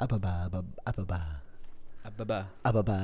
Ababa, ababa, ababa. Ababa.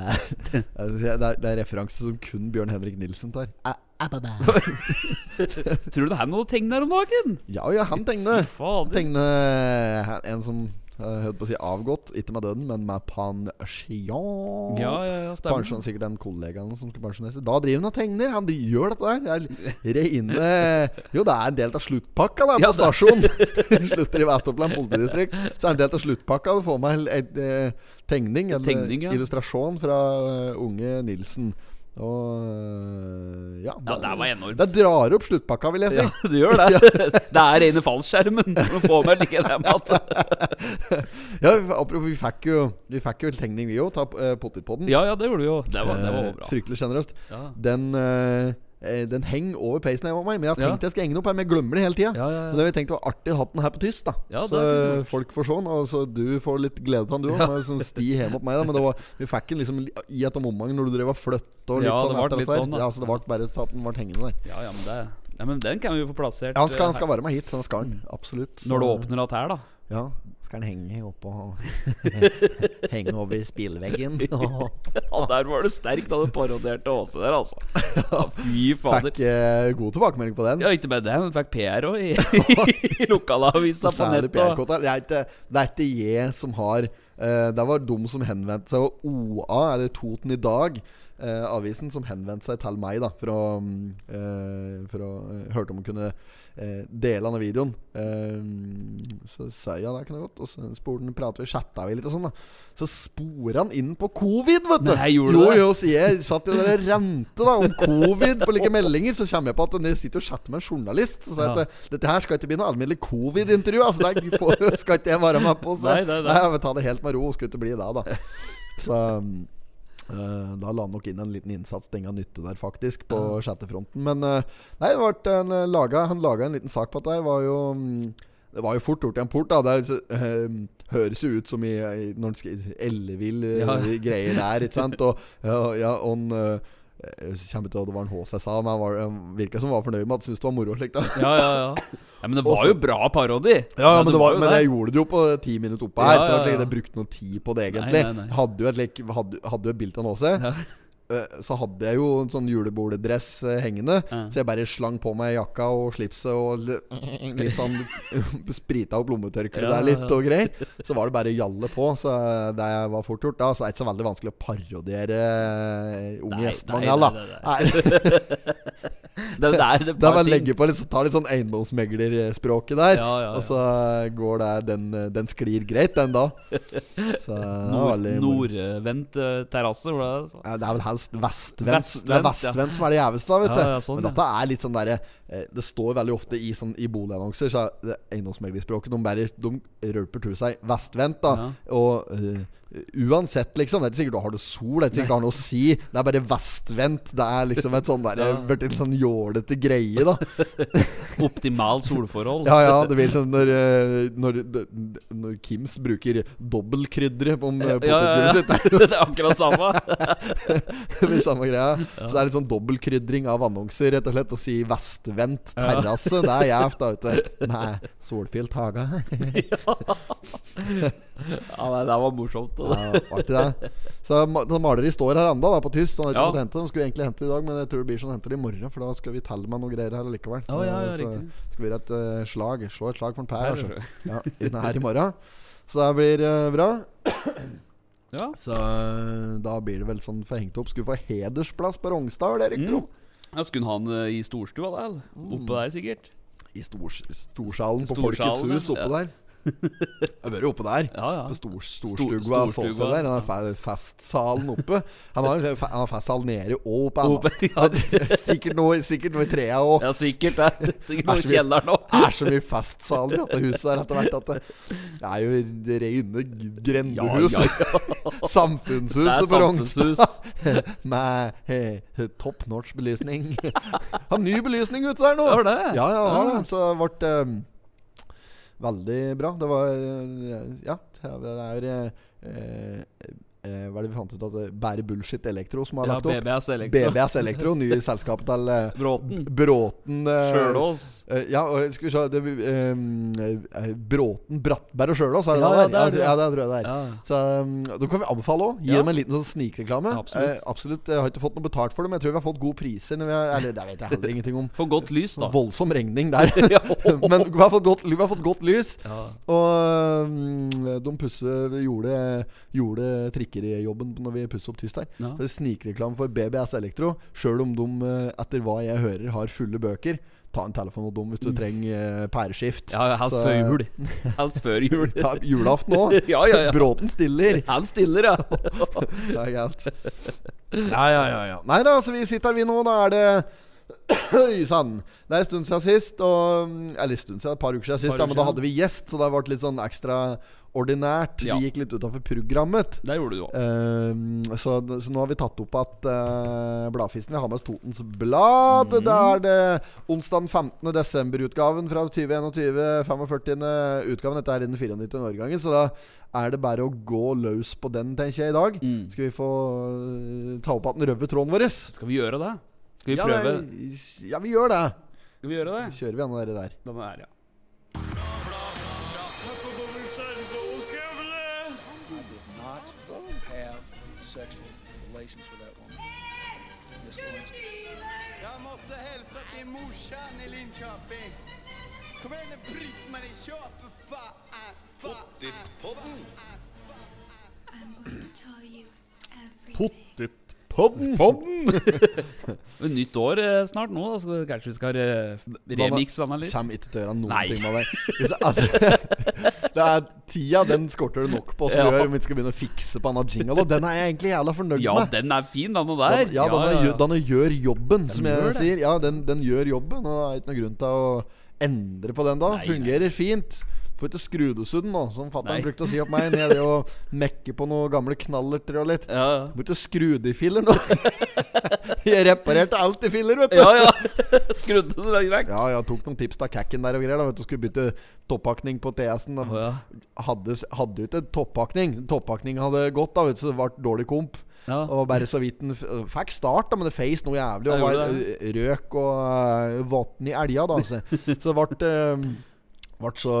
Det er, det er referanse som kun Bjørn Henrik Nilsen tar. A- Ababa. Tror du det er noe tegn her om dagen? Ja, ja, han tegner. Tegner en som jeg holdt på å si avgått, ikke med døden, men med pensjon. Ja, ja, ja. Pensjon, sikkert den kollegaen som skulle pensjoneres. Da driver han og tegner. Han gjør dette der. Jeg er Jo, det er en del av sluttpakka der på Ja, stasjonen. Slutter i Vest-Oppland politidistrikt. Så er det en del av sluttpakka. Du får med en eh, tegning, eller Tegning, ja. illustrasjon fra eh, unge Nilsen. Og eh, ja, Ja, det var enormt. Det drar opp sluttpakka, vil jeg si. Ja, det gjør det. Det er rene fallskjermen. For å få med like det med at Ja, vi fikk jo Vi fikk jo tegning, vi òg. Ta uh, potetpodden. Ja, ja, det gjorde vi jo. Det var, det var Eh, bra. Fryktelig sjenerøst. Ja. Den eh, Den henger over peisen hos meg, men jeg har Ja. tenkt jeg skal henge den opp her. Men jeg glemmer det hele tida. Ja, ja, ja. det har vi tenkt var artig å ha den her på tyst, da. Ja, så eh, folk får sånn, og så du får litt glede av den, du òg. Med sånn sti hjemme hos meg, da. Men det var, vi fikk den liksom i et omgang når du drev og flytta og litt Ja, sånn. det ble litt sånn, da. Ja, så det ble bare at den ble hengende der. Ja, ja, men, det, ja, men den kan vi jo få plassert Ja, han skal, han eh, skal være med hit. Den skal han. Absolutt. Når du åpner att her, da. Ja. Skal han henge oppå Henge over spillveggen. Ja, der var du sterk da du parodierte Åse der, altså. Ja, fy fader. Fikk eh, god tilbakemelding på den. Ja, ikke bare det, men fikk PR òg i, i lokalavisa på nettet. nett. Og, Det, er ikke- det er ikke jeg som har uh, Det var de som henvendte seg, og OA, eller Toten i dag, eh, avisen, som henvendte seg til meg da for å, eh, for å eh, Hørte om å kunne eh, dele denne videoen. Eh, så sa jeg ja, det kan jeg godt. Og så spurte han, pratet vi, chatta vi litt og sånn, da. Så sporer han inn på covid, vet du. Nei, gjorde jo, det? jo, så jeg satt jo der og rente da om covid på like meldinger. Så kommer jeg på at jeg sitter og chatter med en journalist. Så sa jeg Ja. at dette her skal ikke bli noe alminnelig covid-intervju. Altså, det får- skal ikke jeg være med på. Så Nei, nei, nei. jeg vil ta det helt med ro. Skulle ikke bli det, da. Så da la han nok inn en liten innsats den ingen nytte der, faktisk, på chattefronten. Men eh, nei, en, eh, laga, han laga en liten sak på dette. det var jo mm, Det var jo fort gjort i en port. da Det er, eh, høres jo ut som i, i når ellevill eh, Ja. greier der, ikke sant? Og ja, ja eh, jeg kommer ikke til å det var en Hås jeg sa, men han virka som var fornøyd med at han syntes det var moro. Slik, da. ja, ja, ja. ja, Men det var Også- jo bra parodi. Ja, men, det var, men jeg gjorde det jo på ti minutter oppe her. Ja, Så ja, jeg ja. hadde brukt noe tid på det, egentlig. Nei, nei, nei. Hadde jo et, lik- hadde, hadde jo et bilde av Nåse. Eh, Så hadde jeg jo en sånn juleborddress eh, hengende. Så jeg bare slang på meg jakka og slipset og litt sånn sprita opp lommetørkleet der litt og greier. Så var det bare å gjalle på. Så det var fort gjort da. Så det er ikke så veldig vanskelig å parodiere eh, unge Nei, gjestmangel, da. nei, Nei. Det, det er det Det er par bare å legge på litt, ta litt sånn eiendomsmeglerspråket der. Ja, ja, ja. Og så går det Den, den sklir greit, den da. Så det Nord. Nordvendt eh, terrasse. hvor det er, så. Ja, det er vel helst vestvendt. Det er Vestvendt, som er det gjeveste, da, vet du. sånn, Men dette er litt sånn derre eh, Det står veldig ofte i, sånn, i boligannonser, så er eiendomsmeglerspråket De bare De rølper til seg vestvendt, da. Ja. Og uh, uansett, liksom. Det er ikke sikkert du har noe sol, det er ikke sikkert du har noe å si. Det er bare vestvendt. Det er liksom et sånn der Ja. Blitt en sånn jålete greie, da. Optimal solforhold. Ja, ja, det blir sånn når, eh, når, når Kims bruker dobbeltkrydderet om potetgullet Ja, ja, ja. sitt. Det er akkurat samme. det blir samme greia. Så det er litt sånn dobbeltkrydring av annonser, rett og slett. Å si vestvendt Ja. terrasse, det er gjevt, da, du. Med solfylt hage. Ja, nei, det var morsomt. Da. Ja, artig, det. Så så maleri står her ennå, på tyst. Han har ikke Ja. hente De skulle egentlig hente i dag, men jeg tror det blir sånn henter i morgen. For da skal vi telle med noe greier her likevel. Å, ja, ja, så riktig. skal vi gjøre et uh, slag. Slå et slag for en Per. Her, Altså. Ja, inn her i morgen. Så det blir uh, bra. Ja. Så eh, da blir det vel sånn forhengt opp. Skulle få hedersplass på Rognstad, det det riktig? Mm. Ja, skulle han ha den i storstua, da? Oppe der, sikkert? I stors, storsalen på Folkets hus oppe ja. der. Jeg hører jo oppe der. Ja, ja. På stor, Stor- storstua så seg storstua, der. Den har fe- festsalen oppe. Han har, han har festsal nede og oppe. Oppe, ja. sikkert, noe, sikkert noe i trea òg. Ja, sikkert det. Sikkert noe så i kjelleren òg. Det er så mye festsaler i dette huset her etter hvert at det, det er jo det rene grendehus. Ja, ja, ja. Det Samfunnshuset på Rognstad. Med eh, top notch belysning. Har ny belysning ute der nå! Det var det? Ja, ja. Ja. Så det ble veldig bra. Det var eh, Ja, det er eh, eh, Hva er det vi fant ut at det Bære Bullshit Elektro som har Ja, lagt opp? BBS Elektro. BBS Elektro, nye selskapet til eh, Bråten. Bråten eh, Sjølås. eh, ja, skal vi se det, eh, eh, Bråten, Brattberg og Sjølås, er det Ja, det der? er. Ja, det tror jeg det er. Ja. Så um, Da kan vi anbefale òg. Gi Ja. dem en liten sånn snikreklame. Absolutt. Eh, absolutt. Jeg har ikke fått noe betalt for det, men jeg tror vi har fått gode priser. Når vi har, eller det vet jeg heller ingenting om. For godt lys, da. Voldsom regning der. Men vi har, fått godt, vi har fått godt lys. Ja. Og um, de pusse, gjorde, gjorde trikkerjobben når vi pusser opp tyst her. Ja. Så det er Snikreklame for BBS Elektro. Sjøl om de, eh, etter hva jeg hører, har fulle bøker. Ta en telefon og dem hvis du trenger eh, pæreskift. Mm. ja, helst før jul. Helst før jul. Ta julaften òg. Ja, ja, ja. Bråten stiller. Han stiller, ja. Det er galt. Ja, ja, ja, ja. Nei da, så vi sitter her vi nå. Da er det Oi sann. Det er en stund siden sist. Og, eller en stund siden, et par uker siden sist. uker Da, men da hadde vi gjest, så det ble litt sånn ekstraordinært. Ja. De gikk litt utafor programmet. Det gjorde du òg. Uh, så, så nå har vi tatt opp at uh, bladfisten Vi har med oss Totens Blad. Mm. Da er det onsdag 15. desember-utgaven fra 2021. 45. utgaven. Dette er i den 94. årgangen. Så da er det bare å gå løs på den, tenker jeg, i dag. Mm. Skal vi få uh, ta opp igjen den røde tråden vår? Skal vi gjøre det? Skal vi Ja, prøve? det- ja, vi gjør det. Skal vi gjøre det? Kjører vi an det der. Den er, ja. not have sexual Pottitpodden! Podden! Nytt år eh, snart nå, da, så kanskje vi skal remixe den litt? Kommer ikke til å gjøre noen Nei. ting med det. Hvis, altså, det er Tida den skorter det nok på, som Ja. gjør om vi skal begynne å fikse på denne jingle. Og den er jeg egentlig jævla fornøyd Ja, med. den er fin, den der. Den, ja, denne, gjør- denne gjør jobben, som jeg sier. Ja, den, den gjør jobben, og det er ikke noen grunn til å endre på den da. Nei, Fungerer fint. Får ikke skrudesudden nå, som fatter'n brukte å si opp meg. Når jeg å mekke på noen gamle knallerter og litt. Ja, ja. I filler nå. jeg reparerte alt i filler, vet du. Ja, ja. Skrudde det vekk. Ja, jeg tok noen tips av Kakken der og greier. da Vet du, Skulle bytte toppakning på TS-en. Oh, ja. Hadde, hadde jo ikke toppakning. Toppakning hadde gått, da vet du, så det ble dårlig komp. Ja. Og bare så vidt den fikk start, da men det feis noe jævlig. Og var røk og uh, vann i elga, da. Så, så det ble ble så,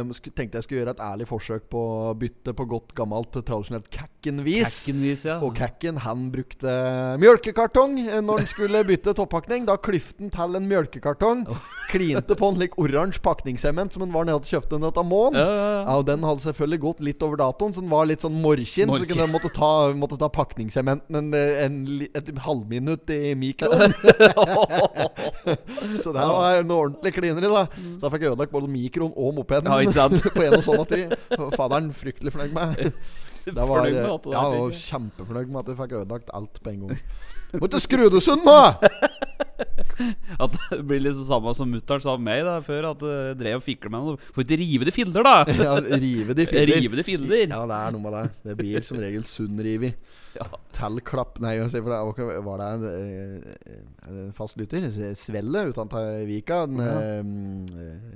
eh, tenkte jeg skulle gjøre et ærlig forsøk på å bytte på godt gammelt tradisjonelt Kakken-vis. Ja. Og Kakken han brukte mjølkekartong eh, når han skulle bytte toppakning. Da klyfte han til en mjølkekartong. Klinte på en slik oransje pakningssement som han var nede og kjøpte den av Mån. Ja, ja, og Den hadde selvfølgelig gått litt over datoen, så den var litt sånn morkinn. Så kunne jeg måtte ta, måtte ta pakningssementen en, en, et halvminutt i mikroen. så det var noe ordentlig klineri, da. Så da fikk jeg ødelagt både mikroen og mopeden Ja, på en og samme tid. Faderen fryktelig fornøyd med. Det var, det ja, og kjempefornøyd med at jeg fikk ødelagt alt på en gang. Må ikke skru det sund nå! At det blir liksom samme som mutter'n sa om meg da før, at jeg drev og fikla med noe. Får ikke rive de filler, da! Ja, rive de filler. Rive de filler. Ja, det er noe med det. Det blir som regel sundrivi. Ja. Tellklapp Nei, det var- det en, eh, en fast lytter? Svelle utenfor Vika? En, ja.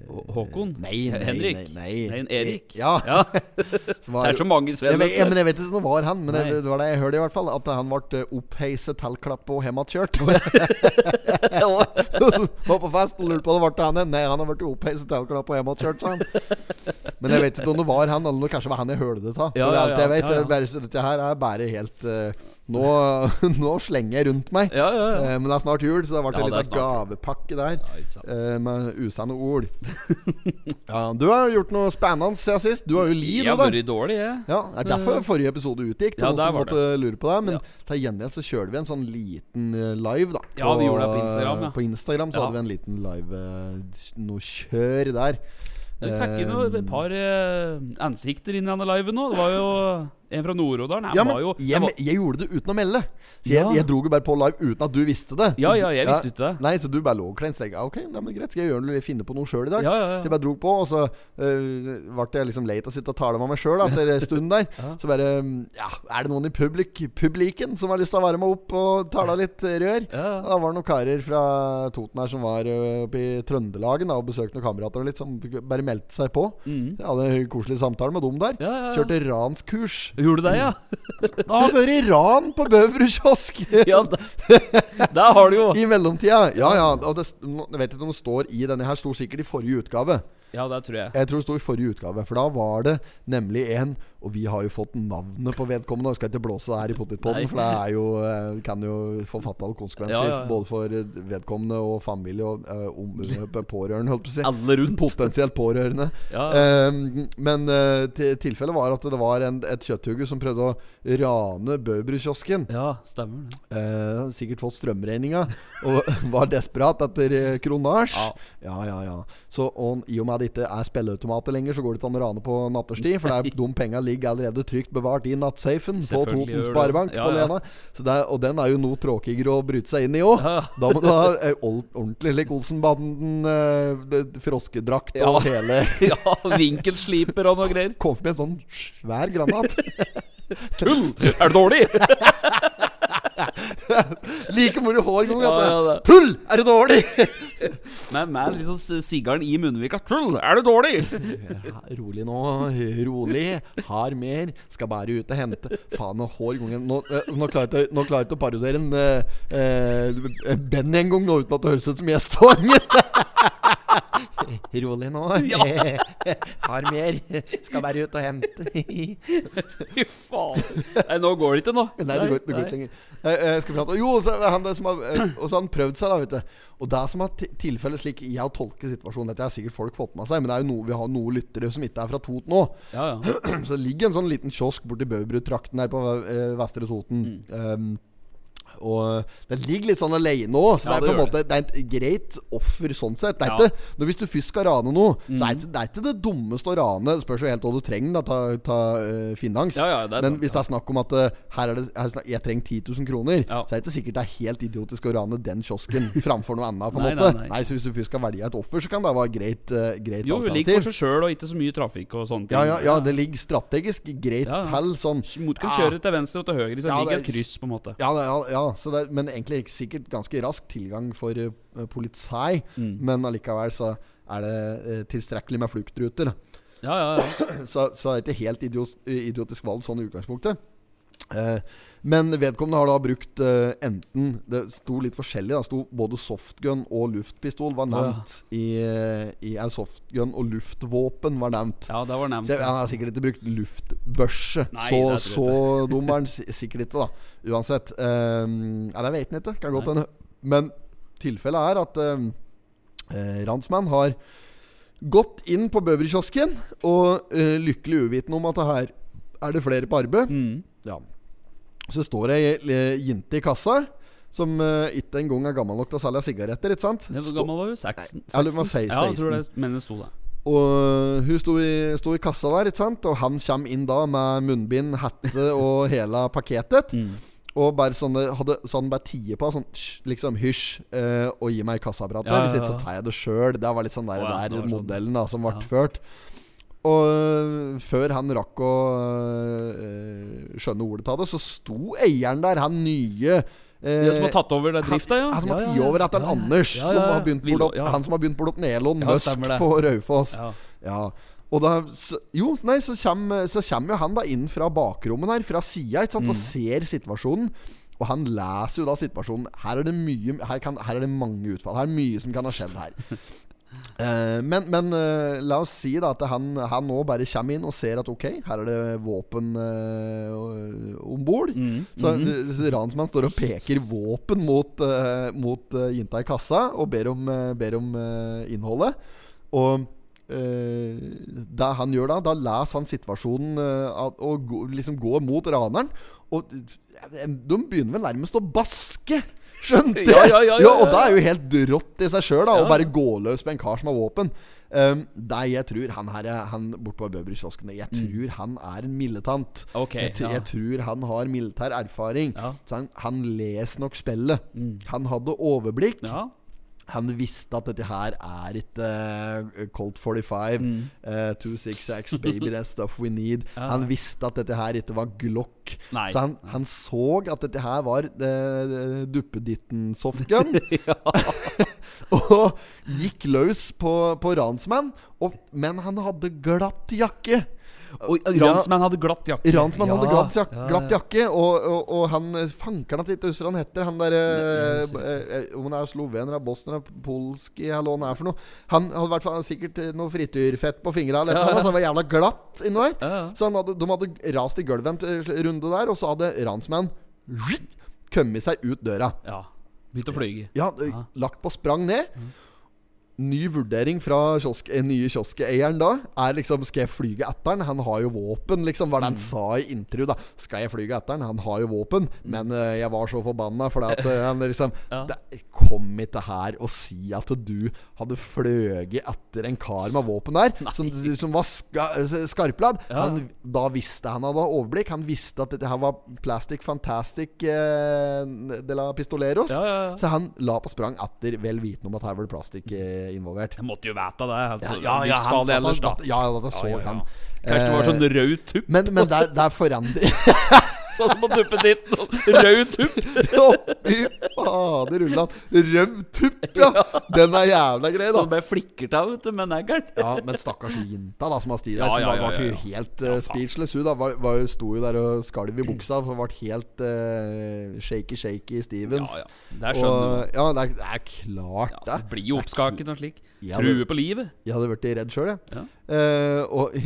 Hå- Håkon? Nei, nei, Henrik? Nei, nei. Nei, en Erik? Ja. Ja. var- Det er så mange jeg jeg, men jeg vet ikke hvor var han, men det, det var det jeg hørte i hvert fall. At han ble eh, oppheiset tellklapp og hjem igjen var på fest og lurte på det ble han Nei, han har blitt oppheiset tellklapp og hjem sa han. Men jeg vet ikke om det var han, eller kanskje var han jeg hørte det av. Ja, ja, ja. Bare, dette her er bare helt eh, nå, nå slenger jeg rundt meg. Ja, ja, ja. Eh, men det er snart jul, så det ble Ja, en liten gavepakke der. Eh, med usanne ord. ja, du har gjort noe spennende siden sist. Du har jo liv, Jeg har vært dårlig, jeg. Ja, det er derfor forrige episode utgikk. Til Ja, noen som måtte måtte lure på det Men til gjengjeld så kjørte vi en sånn liten eh, live, da. Ja, vi gjorde det på Instagram. På Instagram så hadde vi en liten live eh, Noe kjør der. Vi fikk inn et par eh, ansikter inn i denne liven òg. Det var jo en fra Nord-Odalen. Ja, men var jo jeg, var, jeg gjorde det uten å melde. Så jeg, Ja. jeg dro jo bare på live uten at du visste det. Ja, ja, jeg visste ikke det. Nei, så du bare lå kleint. Så jeg, ok, det men greit. Skal jeg gjøre noe, finne på noe sjøl i dag? Ja, ja, ja. Så jeg bare dro på, og så uh, ble jeg liksom lei av å sitte og tale med meg sjøl etter en stund der. Så bare Ja, er det noen i publik, publiken som har lyst til å være med opp og tale litt eh, rør? Ja. Da var det noen karer fra Toten her som var oppe i Trøndelagen da, og besøkte noen kamerater og litt, som bare meldte seg på. Mhm. Jeg hadde en koselig samtale med dem der. Kjørte ranskurs. Gjorde du det, ja? Det har vært ran på Bøverud kiosk! Ja, der har du jo I mellomtida. Ja, ja. Og det, jeg vet ikke om det står i denne her. Sto sikkert i forrige utgave. Ja, det tror jeg. Jeg tror det sto i forrige utgave. For da var det nemlig en Og vi har jo fått navnet på vedkommende. Jeg skal ikke blåse det her i Nei. for det er jo, eh, kan jo få fatale konsekvenser. Ja, ja, ja. Både for vedkommende og familie og uh, om, pårørende, holdt på å si. Alle rundt. Potensielt pårørende. Eh, men uh, tilfellet var at det var en, et kjøtthugge som prøvde å rane Bøbrukiosken. ja, stemmer det. Eh, sikkert fått strømregninga og var desperat etter kronasj. Ja. ja, ja. Så og, I og med at det ikke er spilleautomater lenger, så går det ikke an å rane på natterstid. For det er, de penga ligger allerede trygt bevart i nattsafen på Toten. Sparebank Ja, på ja. Lena. Så det er, og den er jo noe tråkigere å bryte seg inn i òg. Ja. Da må du ha eh, ordentlig lik Olsenbanden, uh, froskedrakt Ja. og hele ja, vinkelsliper og noe greier. Kom med en sånn svær granat. Tull! Er du dårlig? like moro hver gang. Ja. Tull! Er du dårlig? Med, med liksom sigaren i munnvika. Tull! Er du dårlig? Rolig nå. Rolig. Har mer. Skal bare ut og hente. Faen, og hver gang Nå, eh, nå klarer jeg ikke- nå klarer jeg ikke å parodiere en eh, eh, Benny en gang nå uten at det høres ut som gjestevang. Rolig nå. Har mer. Skal bare ut og hente. Fy faen. Nei, nå går det ikke, nå. Nei, det går, det går ikke lenger. Jeg, skal fram til Jo, så han det som har Og så har han prøvd seg, da, vet du. Og det som er tilfellet slik jeg har tolket situasjonen Dette har sikkert folk fått med seg, men det er jo noe vi har noen lyttere som ikke er fra Toten nå. Ja, ja. Så det ligger en sånn liten kiosk borti Bøverud-trakten her på eh, Vestre Toten. Um, og den ligger litt sånn alene òg, så Ja, det er på en måte Det er et greit offer sånn sett. Det er ikke, når Hvis du først skal rane noe, så er det, ikke- det er ikke det dummeste å rane. Spørs jo helt hva du trenger da, ta, ta uh, finans. Ja, ja, Men hvis det er snakk om at uh, her er det, her er snakk, jeg trenger 10 000 kroner, så er det ikke sikkert det er helt idiotisk å rane den kiosken framfor noe annet. På en Nei, måte nei, nei. Så hvis du først skal velge et offer, så kan det være greit, uh, greit Jo, det ligger for seg sjøl og ikke så mye trafikk og sånne ting. Ja, ja, ja, det ligger strategisk greit til sånn. Du kan kjøre til venstre og til høyre, så Ja, ligger det et kryss, på en måte. Ja, ja, ja så det, er- men egentlig sikkert ganske rask tilgang for uh, politi. Mm. Men allikevel så er det uh, tilstrekkelig med fluktruter. Ja, ja, ja. Så, så er det ikke helt idios, idiotisk valg sånn i utgangspunktet. Eh, men vedkommende har da brukt eh, enten Det sto litt forskjellig. Da sto Både softgun og luftpistol var Å, ja. nevnt. I, i Softgun og luftvåpen var nevnt. Ja, det var nevnt. Så jeg, han har sikkert ikke brukt luftbørse. Nei, så så dum er han sikkert ikke, da. Uansett. Um, ja, det vet han ikke. Kan godt hende. Men tilfellet er at um, Ransmann har gått inn på Bøverkiosken og uh, lykkelig uvitende om at det her er det flere på arbeid. Mm. Ja. Så står det ei eh, jente i kassa som uh, ikke engang er gammel nok til å selge sigaretter. Ikke sant? Hvor gammel var hun? 16? Ja, du må si Ja, jeg tror det, men det sto det. Og hun sto i, sto i kassa der, ikke sant? og han kommer inn da med munnbind, hette og hele pakketet. Mm. Og bare sånne, hadde, så han bare tie på, sånn liksom hysj, uh, og gi meg kassaapparatet. Ja, ja, Hvis ikke så tar jeg det sjøl. Det var litt sånn der, oh, ja, der sånn. modellen da som ble Ja. ført. Og før han rakk å øh, skjønne ordet av det, så sto eieren der, han nye eh, De som har tatt over det drifta, ja? Han, som har tatt over etter Ja, ja. Anders, som har begynt han som har begynt på Elon Ja, Musk på Raufoss. Ja. Ja. Og da så, Jo, nei, så kommer, så kommer jo han da inn fra bakrommet her, fra sida, ikke sant, Mm. og ser situasjonen. Og han leser jo da situasjonen. Her er det mye Her, kan, her er det mange utfall. Her er mye som kan ha skjedd her. Eh, men men uh, la oss si da at han, han nå bare kommer inn og ser at ok, her er det våpen uh, om bord. Mm. Så Mhm. eh, ransmannen står og peker våpen mot, uh, mot jenta i kassa og ber om, ber om innholdet. Og det han gjør da, da leser han situasjonen at- og liksom går mot raneren. Og de begynner vel nærmest å baske. Skjønte jeg? Ja, ja, ja, ja, og ja, det er jo helt rått i seg sjøl. Å bare gå løs på en kar som har våpen. Um, det jeg tror Han her er- Han borte på Bøverudkiosken Jeg tror han er en militant. Okay, Ok, jeg, jeg tror han har militær erfaring. Så han, han leser nok spillet. Mm. Han hadde overblikk. Ja. Han visste at dette her er ikke uh, Colt 45, Mm. uh, 266, baby, that's stuff we need. Ja. Han visste at dette her ikke var Glock. Nei. Så han, han så at dette her var uh, duppeditten softgun. og gikk løs på, på ransmann. Og, men han hadde glatt jakke. Og Ransmann hadde glatt jakke. Ransmann hadde glatt, jak ja, glatt jakke, og, og, og han eh, fankeren at ikke husker han heter. Han derre eh, Om han er slovener, er bosner, er polsk eller hva han er for noe. Han hadde hvert fall sikkert eh, noe frityrfett på fingra, eller noe, så han var jævla glatt inni der. Så han hadde, de hadde rast i gulvet en runde der, og så hadde Ransmann kommet seg ut døra. ja. Begynt å flyge. Ja, eh, lagt på sprang ned. Ny vurdering fra kiosk, eh, nye kioskeieren da er liksom Skal jeg flyge etter han? Har jo våpen, liksom. Hva er det han sa i intervju, da? Skal jeg flyge etter han? Har jo våpen. Men uh, jeg var så forbanna fordi at uh, han liksom Ja. det, Kom ikke her og si at du hadde fløyet etter en kar med våpen der, som, som var ska, skarpladd. Ja. Han, da visste han hadde overblikk. Han visste at dette her var Plastic Fantastic uh, de la Pistoleros. Ja. Så han la på sprang etter, vel vitende om at her var det plastikk eh, involvert. Jeg måtte jo vite det. Altså, han, ellers, da. ja, ja, det så Ja, ja, ja. han. Kanskje det var Eh, sånn rød tupp? Men, men der, der forandrer Sånn på duppe ditt Rød tupp. Å, Fy fader, Ulland. Rød tupp, ja! Den er jævla grei, da. Som bare flikker av vet du, med neglen. Ja, men stakkars jenta da som har sti der, Ja, som ja, var, ja, var ja, jo ja. helt uh, speechless. Hun da var, var, jo- sto jo der og skalv i buksa, for ble helt uh, shaky-shaky Stevens. Ja, ja. Der skjønner du. Ja, det er, det er klart, Ja, det. det blir jo oppskaket og slik. Ja, True på livet. Jeg hadde blitt redd sjøl, jeg. Ja. Uh, og,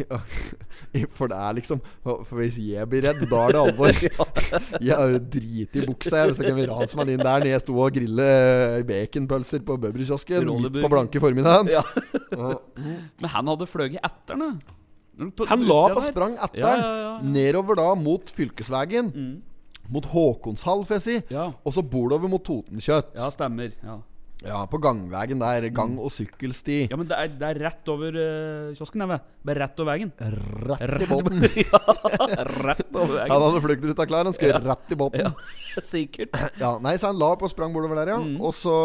for det er liksom For hvis jeg blir redd, da er det alvor. Jeg er jo drit i buksa jeg, hvis jeg kan rase meg inn der når jeg sto og grille eh, baconpølser på Bøbberkiosken midt på blanke formiddagen. Ja. Men han hadde fløyet etter den. Han la på sprang etter Ja, den, ja, ja. nedover da mot fylkesvegen. Mot Håkonshall, får jeg si. Ja. Og så bordover mot Totenkjøtt. Ja, stemmer. Ja, Ja, på gangvegen der. Gang- og sykkelsti. ja men det er, det er rett over uh, kiosken, vet. Bare rett over veien. Rett i båten. ja, rett over Han veien. hadde fluktruta klar, han skulle rett i båten. Ja, sikkert. Ja, nei, så han la på sprang bortover der, ja. Mm. Og så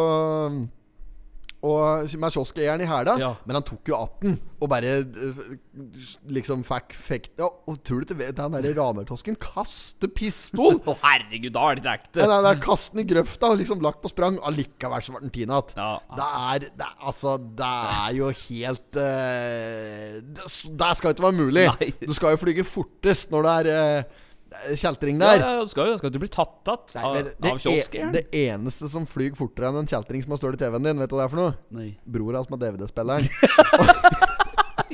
Og med kioskeieren i hæla. Ja. Men han tok jo 18 og bare eh, liksom fikk fekt Ja, og tror du ikke den derre ranertosken kaster pistol? Å, herregud, da er det ikke ekte. Ja, nei, nei, Kast i grøfta liksom lagt på sprang. Allikevel så ble den pinat. Ja, Det er, det Altså, det er jo helt uh, Det det skal ikke være mulig. Nei. Du skal jo flyge fortest når det er eh, kjeltring der. ja, ja, skal jo skal du bli tatt Nei, av, det, av kiosken? kioskeieren? det eneste som flyr fortere enn en kjeltring som har stått i TV-en din, vet du hva det er for noe? Nei. Bror hans med DVD-spilleren.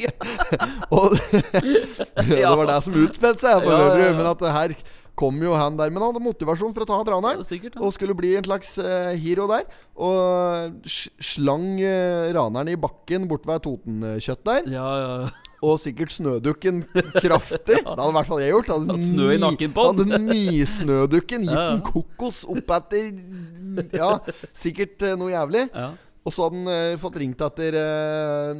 og det var det som utspilte seg på Ja, ja, Men at her kom jo han der Men han hadde motivasjon for å ta Ja, raneren. sikkert. Ja. Og skulle bli en slags uh, hero der. Og slang uh, raneren i bakken bort ved Totenkjøtt der. Ja, ja. Og sikkert snødukken kraftig. Det hadde i hvert fall jeg gjort. Hadde Hatt snø i nakken på den. Hadde nisnødukken gitt Ja, ja. en kokos opp etter Ja, sikkert eh, noe jævlig. ja. Og så hadde han uh, fått ringt etter uh,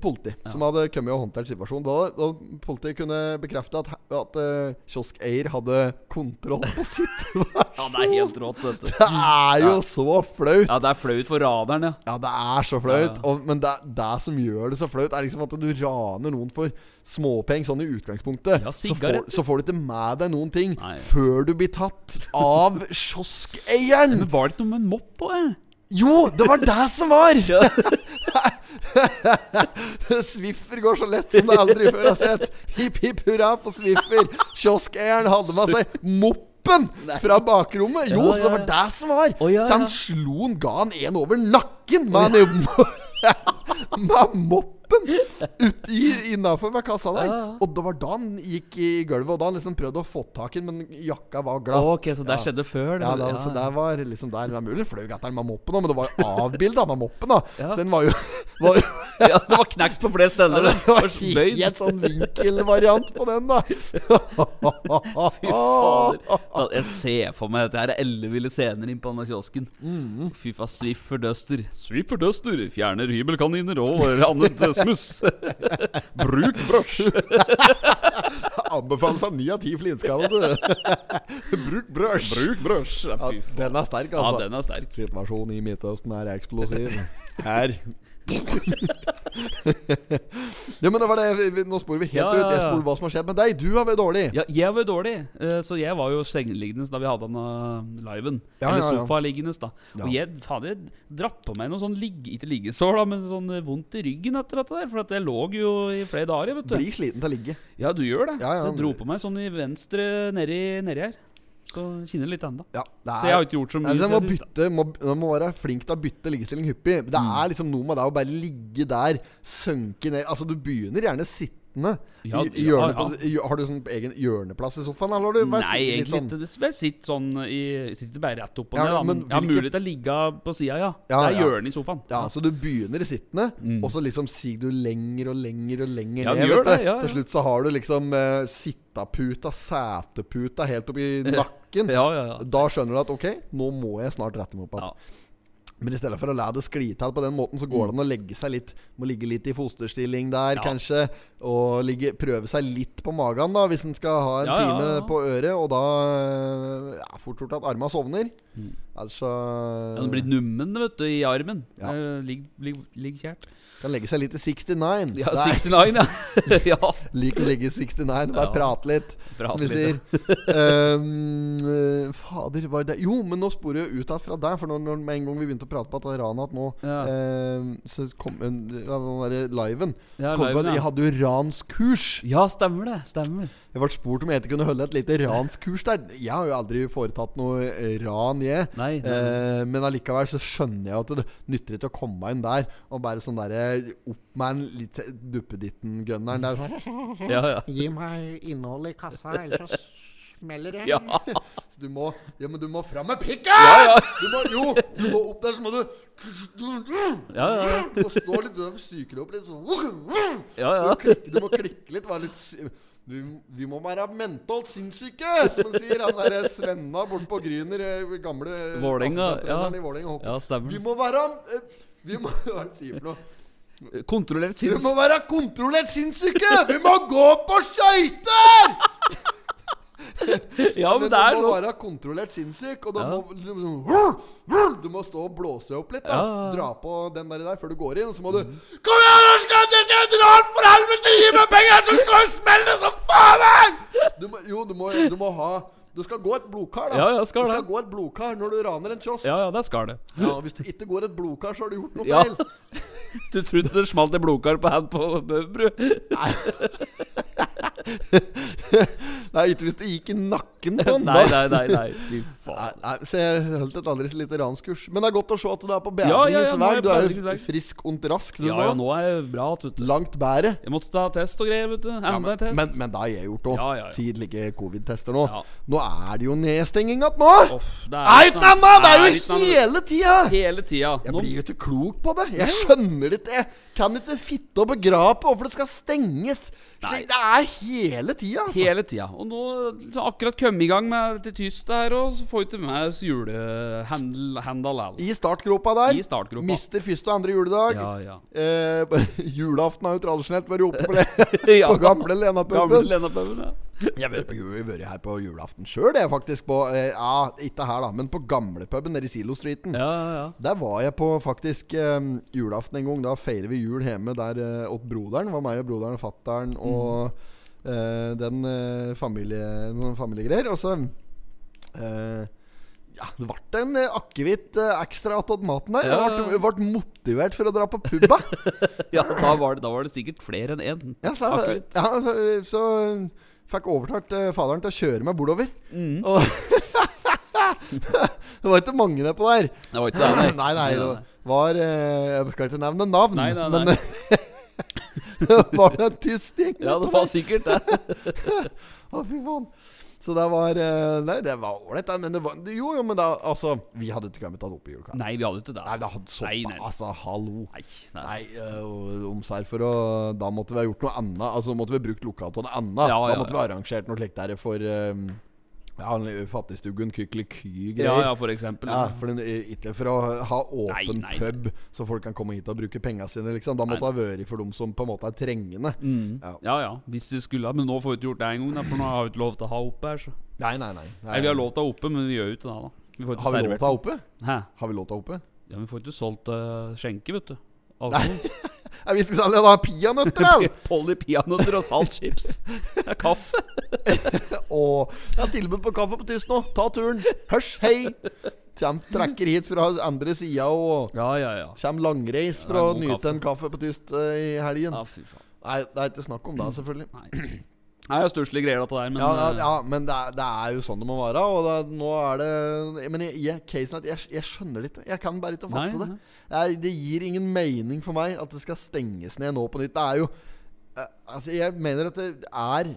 politi, som hadde kommet og håndtert situasjonen. Da, da politiet kunne bekrefte at, at uh, kioskeier hadde kontroll på situasjonen. ja, det er helt rått, dette. Det er jo så flaut! Ja, det er flaut for radaren, ja. Ja, det er så flaut. Ja, ja. Og, men det, det som gjør det så flaut, er liksom at du raner noen for småpenger sånn i utgangspunktet. Ja, så, får, så får du ikke med deg noen ting Nei. før du blir tatt av kioskeieren. Men var det ikke noe med en mopp på, eh? Jo, det var det som var! Swiffer går så lett som det aldri før har sett. Hipp hipp hurra for Swiffer. Kioskeieren hadde med seg moppen fra bakrommet. Jo, Ja, så det var det som var. Oh, ja, Så han slo han, ga han en over nakken med, oh, med moppen uti innafor ved kassa der. Ja, ja. Og det var da han gikk i gulvet, og da han liksom prøvde å få tak i den, men jakka var glatt. Ok, så det Ja. skjedde før? det. Ja, da, så der var liksom der Det er mulig fløy etter den med moppen, men det var jo avbilda med moppen. da Ja. Så den var jo, var jo ja, det var knekt på flere steder. var Det var helt sånn vinkelvariant på den, da. Fy fader. Jeg ser for meg dette her er elleville scener inn på denne kiosken. Mm. Fy faen, Swiffer Duster. Swiffer Duster fjerner hybelkaniner og annet smuss. Bruk brøsj. Anbefales av ni av ti flintskallede. Bruk brøsj. Bruk brosj. Ja, Ja, den er sterk, Ja, altså. den er sterk. Situasjonen i Midtøsten er eksplosiv. Her Ja, men det var det Nå sporer vi helt Ja, ja, ut. Jeg spoler sporer hva som har skjedd med deg. Du har vært dårlig. Ja, jeg var dårlig, eh, så jeg var jo sengeliggende da vi hadde den uh, liven. Ja, Eller ja, ja. sofaliggende, da. Ja. Og jeg hadde dratt på meg noe sånn ligge, ikke liggesår, da, men sånn eh, vondt i ryggen etter dette der. For at jeg lå jo i flere dager, vet du. Blir sliten til å ligge. Ja, du gjør det. Ja, ja, så jeg dro på meg sånn i venstre nedi, nedi her. Så kjenne litt ennå. Ja, Så jeg har ikke gjort så mye Altså, må bytte, må, må være flink til å bytte liggestilling hyppig. Det Mm. er liksom noe med det å bare ligge der, sønke ned Altså, du begynner gjerne sittende. Ja, I, i ja, hjørne, ja. i- Har du sånn egen hjørneplass i sofaen, eller har du Nei, egentlig sånn ikke. Jeg sitter sånn i Sitter bare rett opp og Ja, ned. men jeg har mulighet til å ligge på sida, ja. Ja, det er hjørnet i sofaen. Ja, så du begynner i sittende, Mm. og så liksom siger du lenger og lenger og lenger Ja, ned. vet det, ja, ja. Til slutt så har du liksom uh, sittaputa, seteputa, helt opp i nakken. Ja, ja, ja. Da skjønner du at ok, nå må jeg snart rette meg opp igjen. Men i stedet for å la det skli til på den måten, så går det an å legge seg litt Må ligge litt i fosterstilling der, Ja. kanskje. Og ligge, prøve seg litt på magen, da, hvis en skal ha en Ja, time ja. på øret. Og da ja, fort gjort at armen sovner. Mm. Altså Den blir nummen vet du, i armen. Ja. Eh, Ligg, ligg, ligg kjært. Kan legge seg litt i 69. Ja, Nei, 69, ja. ja. Liker å ligge i 69. Bare Ja. prate litt, prat som vi sier. Eh, fader, var det Jo, men nå sporer jeg ut igjen fra deg. For når, når, med en gang vi begynte å prate på at Ranat nå Ja. eh, Så kom en, ja, den liven. Ja, så kom liven, ja. jeg hadde jo ranskurs. Ja, stemmer det. Stemmer. Jeg ble spurt om jeg ikke kunne holde et lite ranskurs der. Jeg har jo aldri foretatt noe eh, ran, jeg. Nei. Eh, men allikevel så skjønner jeg at det nytter ikke å komme inn der og bare sånn derre opp med en litt duppeditten-gunneren der. Sånn. Ja, ja. Gi meg innholdet i kassa, ellers så smeller det. Ja. Så du må Ja, men du må fram med pikken! Ja, ja. Du må, jo, du må opp der, så må du Ja, ja, ja. Du må stå litt og psyke deg opp litt sånn. ja, Du må ja. klikke, du må klikke litt. Være litt du, vi må være mentalt sinnssyke, som han sier. Han derre Svenna borte på Gryner, eh, gamle Vålinga, ja. i Vålinga. Ja, stemmer. Vi må være eh, Vi må Hva er det han sier for noe? Kontrollert Vi må være kontrollert sinnssyke! Vi må gå på skøyter! Ja, men Men det er du må sånn. være kontrollert sinnssyk, og da Ja. må du må Du må stå og blåse opp litt, da. Ja. Dra på den der, der før du går inn, og så må du Kom igjen, nå skal dere dra for helvete! Gi meg penger, så skal jeg smelle som faen her! Jo, du må, du må ha Du skal gå et blodkar, da. Ja, ja, skal du skal det. gå et blodkar når du raner en kiosk. Ja, ja, det skal det. Ja, Hvis du ikke går et blodkar, så har du gjort noe Ja. feil. Du trodde det smalt et blodkar på hand på Bøbru? Nei, ikke hvis det gikk i nakken på den. Nei, nei, nei. nei Fy faen. nei, så jeg holdt et aldri så lite ranskurs. Men det er godt å se at du er på Ja, ja, ja, bedringens vei. Du er jo frisk og rask Ja, nå. ja, nå er jeg bra, vet du. Langt bedre. Jeg måtte ta test og greier, vet du. Enda Ja, en men, test. men, men det har jeg gjort òg. Ja, ja, ja. Tidlige covid-tester nå. Nå er det jo nedstenging igjen nå! Off, det Er noe annet! Det er jo hele tida! Hele tida. Jeg blir jo ikke klok på det. Jeg skjønner det ikke. Kan ikke fitte og begrape hvorfor det skal stenges. Nei. det er hele tida, altså. hele tida. Og nå så akkurat kommet i gang med dette tyst her, og så får vi til med oss julehandel. I startgropa der. I startgropa. Mister første og andre juledag. Ja, ja. Eh, julaften har jo tradisjonelt vært oppe på, le Ja. på gamle Gamle Lena-puben. Lena-puben, ja. Jeg har vært her på julaften sjøl, jeg, faktisk. På, eh, ja, ikke her, da, men på gamlepuben nede i Silo-streeten. Ja, ja, ja. Der var jeg på faktisk eh, julaften en gang. Da feirer vi jul hjemme der eh, åt broderen. Var meg og broderen og fattern og eh, den eh, familie, noen familiegreier. Og så eh, Ja, det ble en akevitt ekstra attåt maten der. Ja, Jeg ble, ble motivert for å dra på puba. ja da, var det, da var det sikkert flere enn én. Ja, så, ja, så, så fikk overtalt uh, faderen til å kjøre meg bordover. Mm. Og det var ikke mange nedpå der. Det var ikke det, nei. Nei, nei, det var uh, Jeg skal ikke nevne navn, Nei, nei, men nei. det var en tysk gjeng. Ja, det var sikkert det. Å, fy faen. Så det var eh, Nei, det var ålreit, men det var Jo, jo, men da Altså, vi hadde ikke kommet opp i julekaka. Nei, vi hadde ikke det. Nei, det hadde så, Nei, nei. Altså, hallo. Nei, nei. Nei, uh, omsær for å Da måtte vi ha gjort noe annet. Altså måtte vi ha brukt lokalet til noe annet. Ja, da ja, måtte vi ha arrangert noe slikt der for um, Ja, Fattigstuggen, Kykeliky-greier. ja, ja, for eksempel. Ja, for den, ikke for å ha åpen Nei, nei, pub, så folk kan komme hit og bruke pengene sine, liksom. Da måtte det ha vært for dem som på en måte er trengende. Mm. Ja. Ja, ja, hvis de skulle ha Men nå får vi ikke gjort det engang, gang for nå har vi ikke lov til å ha oppe her. Så. Nei, nei, nei. Nei, Vi har lov til å ha oppe, men vi gjør jo ikke det. da Vi Har vi lov til å ha oppe? Hæ? Har vi lov til å ha oppe? Ja, Vi får ikke solgt uh, skjenke, vet du. alkohol. Jeg visste ikke sånn, da peanøtter, da! Polly peanøtter og saltchips. Det er kaffe. Og jeg har tilbud på kaffe på tyst nå. Ta turen. Hørs, hei! Kjem trekker hit fra andre sida og Ja, ja, ja. kommer langreis for å nyte kaffe. en kaffe på tyst uh, i helgen. Ja, fy faen. Nei, det er ikke snakk om det, selvfølgelig. Nei. Det er jo stusslige greier, dette der, men Ja, ja, eh, ja men det er, det er jo sånn det må være. Og det, nå er det Men jeg, jeg, casen at jeg, jeg skjønner det ikke. Jeg kan bare ikke Nei, fatte det. nei. Det gir ingen mening for meg at det skal stenges ned nå på nytt. Det er jo eh, Altså, jeg mener at det er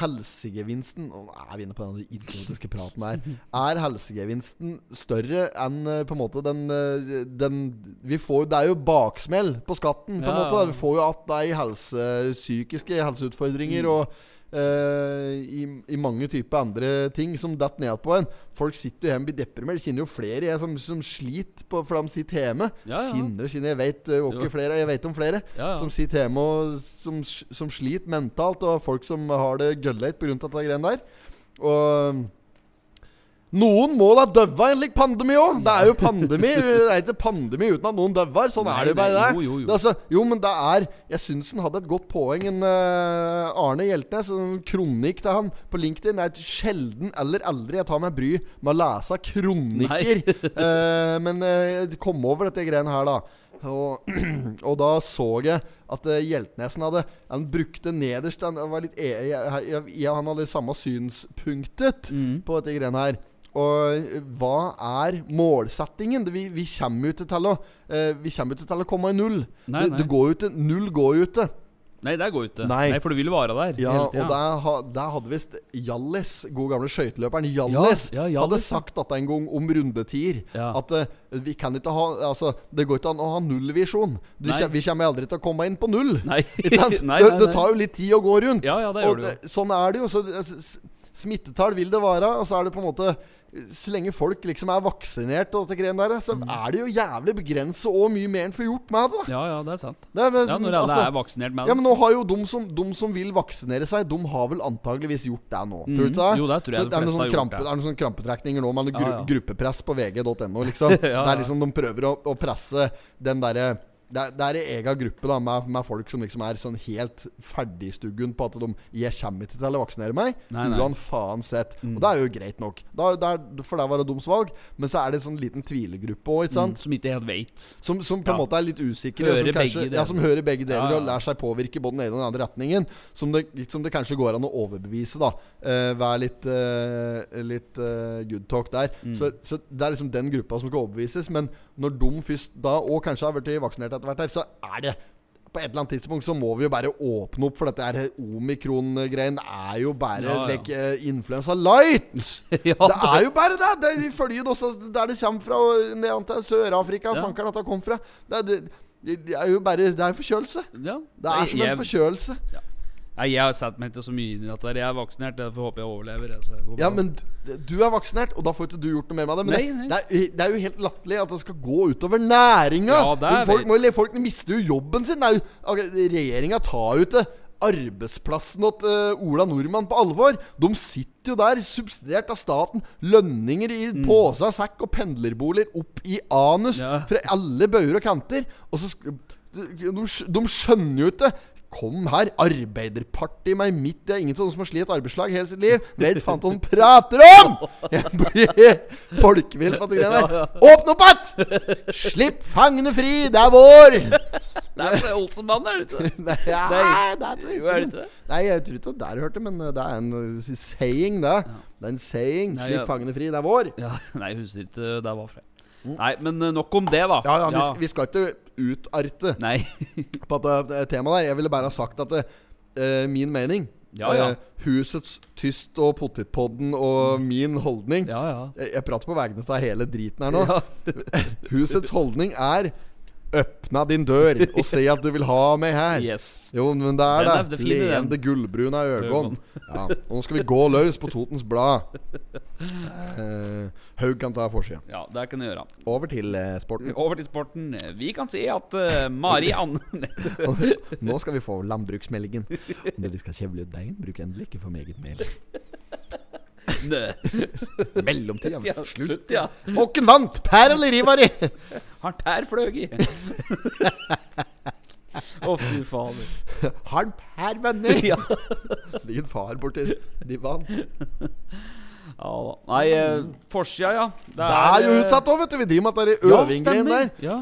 helsegevinsten Og er vi inne på den idiotiske praten her. Er helsegevinsten større enn eh, på en måte den, den Vi får Det er jo baksmell på skatten, på en Ja. måte. Vi får jo at det er helse, psykiske helseutfordringer Mm. og eh, i, i mange typer andre ting som detter ned på en. Folk sitter jo hjemme blir deprimert. Jeg kjenner jo flere jeg som, som sliter på, for de sitter hjemme. Ja, ja. Kjenner kjenner. Jeg vet uh, ikke flere Jeg vet om flere ja. som sitter hjemme og som, som sliter mentalt, og folk som har det gølleit pga. de greiene der. Og noen må da døve en lik pandemi òg! Det er jo pandemi. Det er ikke pandemi uten at noen døver. Sånn Nei, er det jo bare nei, det. jo, jo, jo. Det altså, jo, men det er Jeg syns han hadde et godt poeng, en uh, Arne Hjeltnes. En kronikk til han på LinkedIn. Det er sjelden eller aldri jeg tar meg bry med å lese kronikker. uh, men uh, kom over dette greiene her, da. Og, og da så jeg at Hjeltnesen hadde Han brukte nederst Han var litt e jeg, jeg, jeg, Han hadde samme synspunktet Mm. på dette greiene her. Og eh, hva er målsettingen? Vi, vi kommer jo ikke til å eh, Vi kommer ikke til å komme i null. Nei, nei. det går jo ikke Null går jo ikke. Nei, det går jo ikke. Nei. Nei. for du vil være der Ja, og der, ha, der hadde visst Hjallis, god gamle skøyteløperen Hjallis, Ja, ja, hadde sagt dette en gang om rundetider. Ja. At uh, vi kan ikke ha Altså, det går ikke an å ha nullvisjon. Vi kommer aldri til å komme inn på null. Nei. Nei, det, nei, det nei. tar jo litt tid å gå rundt. Ja, ja, det og gjør det jo. Sånn er det jo. Så, det- smittetall vil det være. Og så er det på en måte Så lenge folk liksom er vaksinert og dette greiene der, så Mm. er det jo jævlig begrenset og mye mer en får gjort med det. da Ja, ja, det er sant. det er, Ja, Når alle altså- er vaksinert med det. ja, men nå har jo de som, de som vil vaksinere seg, de har vel antageligvis gjort det nå. Tror du ikke det? Jo, det tror jeg Så de fleste har gjort krampe, det. det er noen sånne krampetrekninger nå med gru, Ja, ja. gruppepress på vg.no, liksom. Ja, Det er liksom De prøver å, å presse den derre det er, det er en egen gruppe da med, med folk som liksom er sånn helt ferdigstuggen på at de 'Jeg kommer ikke til å vaksinere meg', Nei, nei. sett. Og det er jo greit nok, da, det er, for det var det dumt valg. Men så er det en sånn liten tvilegruppe òg. Mm, Som ikke helt veit. Som, som på en Ja. måte er litt usikre. Hører som, kanskje, ja, som hører begge deler Ja, og lærer seg påvirke både den ene og den andre retningen. Som det, som det kanskje går an å overbevise. da uh, Være litt, uh, litt uh, good talk der. Mm. Så, så det er liksom den gruppa som skal overbevises. Men når de først da, og kanskje har blitt vaksinert etter hvert, her, så er det på et eller annet tidspunkt så må vi jo bare åpne opp for dette her omikron-greien. Det er jo bare Ja, ja. like, uh, influensa light! ja, Det er jo bare det! det vi følger også der det kommer fra, ned til Sør-Afrika. Ja. Fankeren at det kom fra. Det er, det, det er jo bare Det er en forkjølelse. ja. Det er som en forkjølelse. forkjølelse. Nei, jeg har sett meg ikke så mye inn i dette. der. Jeg er vaksinert, derfor håper jeg overlever. jeg, så det går Ja, men du er vaksinert, og da får ikke du gjort noe mer med det. Men Nei, det, nei. det, er, det er jo helt latterlig at det skal gå utover næringa! Ja, folk, må, folk mister jo jobben sin. Det er Regjeringa tar jo ikke arbeidsplassen til uh, Ola Nordmann på alvor. De sitter jo der, subsidiert av staten. Lønninger i pose og sekk og pendlerboliger opp i anus Mm. Ja. fra alle bauger og kanter. Og så de, de skjønner jo ikke Kom her, Arbeiderpartiet meg midt Det er ingen sånne som har slitt arbeidsslag hele sitt liv. Vet faen hva de prater om! Jeg blir folkevill på de greiene der. Åpne opp att! Slipp fangene fri! Det er vår! Det er fra Olsenmannen, er det ikke? Nei, Nei. det er, Jo, er det ikke. det? Nei, jeg tror ikke det der hørte, men det er en saying, det. Det er en saying. Slipp fangene fri. Det er vår. Ja, nei, jeg husker ikke det var fra. Nei, men eh, nok om det, da. Mm. Ja, ja, vi skal ikke utarte Nei. på det uh, temaet der. Jeg ville bare ha sagt at uh, min mening Ja, ja. uh, Husets tyst og potetpodden og min holdning Ja, ja. jeg, jeg prater på vegne av hele driten her nå. Husets holdning er Øpna din dør og si at du vil ha meg her. Yes. Jo, men det er Den det. Leende gullbruna øgon. Ja. Og nå skal vi gå løs på Totens Blad. Eh, Haug kan ta forsida. Ja, det kan du gjøre. Over til eh, sporten. Over til sporten. Vi kan si at eh, Mari Anne Nå skal vi få landbruksmeldingen. Om dere skal kjevle ut deigen, bruk endelig ikke for meget mel. Nø. Mellomtid. Ja, Ja. Slutt. ja. Hvem vant? Per eller Ivari? Har Per fløy i? Å, fy fader. Har han Per venner? Ja. Din far borti divanen. ja da. Nei, eh, forsida, ja. Det er jo eh, utsatt òg, vet du. Vi driver med at det er øvinggreien der. Ja,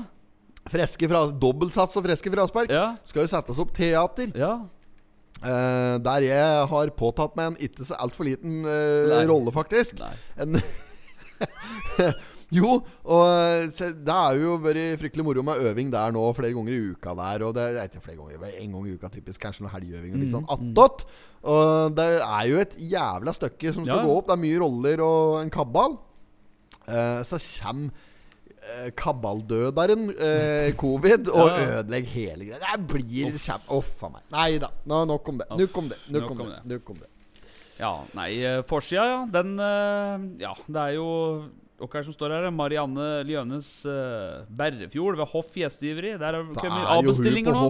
Freske fra, Dobbeltsats og freske fraspark. ja, Skal jo settes opp teater. ja. Eh, der jeg har påtatt meg en ikke så altfor liten uh, rolle, faktisk. En jo, og se, det er jo vært fryktelig moro med øving der nå flere ganger i uka der. Og det er ikke flere ganger, er en gang i uka typisk. Kanskje noen helgeøving og litt sånn attåt. Og det er jo et jævla stykke som skal Ja. gå opp. Det er mye roller og en kabal. Uh, så kommer eh, kabaldøderen, eh, covid, og Ja. ødelegge hele greia. Det blir kjem... Uff a meg. Nei da. Nå, nok om det. Nok om det. Nok om det. Nok om det. Ja, nei, eh, forsida, ja. Den eh, Ja, det er jo Hva er det som står her? Marianne Ljønes uh, Berrefjord ved Hoff gjestgiveri. Der har kommet er avbestillinger nå.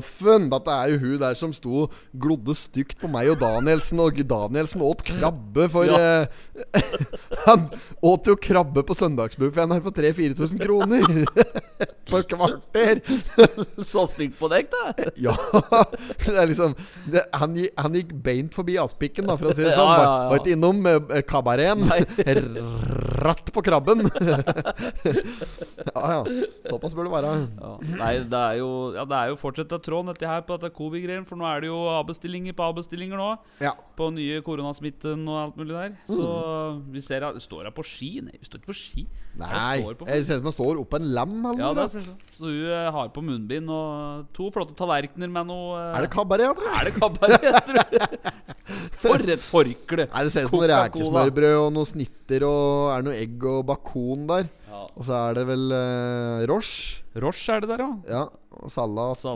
Dette er jo hun der som sto glodde stygt på meg og Danielsen. Og Danielsen åt krabbe for Ja. uh, Han åt jo krabbe på søndagsbuffeen her for 3000-4000 kroner. på et kvarter. Så stygt på deg, da! Ja. Det er liksom det, han, gikk, han gikk beint forbi Aspikken, da, for å si det sånn. Var, var ikke innom uh, kabareten. Ratt på krabben. ja ja. Såpass bør det være. Ja. Nei, det er jo Ja, det er jo fortsatt av tråden dette her på dette covid-greien, for nå er det jo avbestillinger på avbestillinger nå. Ja. På nye koronasmitten og alt mulig der. Så vi ser at Står hun på ski? Nei, vi står ikke på ski. Nei. Jeg står på Jeg ser ut som jeg står oppå en lam. eller Ja, det er sånn. Så hun eh, har på munnbind og to flotte tallerkener med noe eh, Er det kabaret, tror jeg? Er det kabaret, tror? For et forkle! Nei, det ser ut som rekesmørbrød og noe snitter og er det noe egg og bakon der. Ja. Og så er det vel uh, Roche. Roche er det der, ja. Ja. Salat. Eh,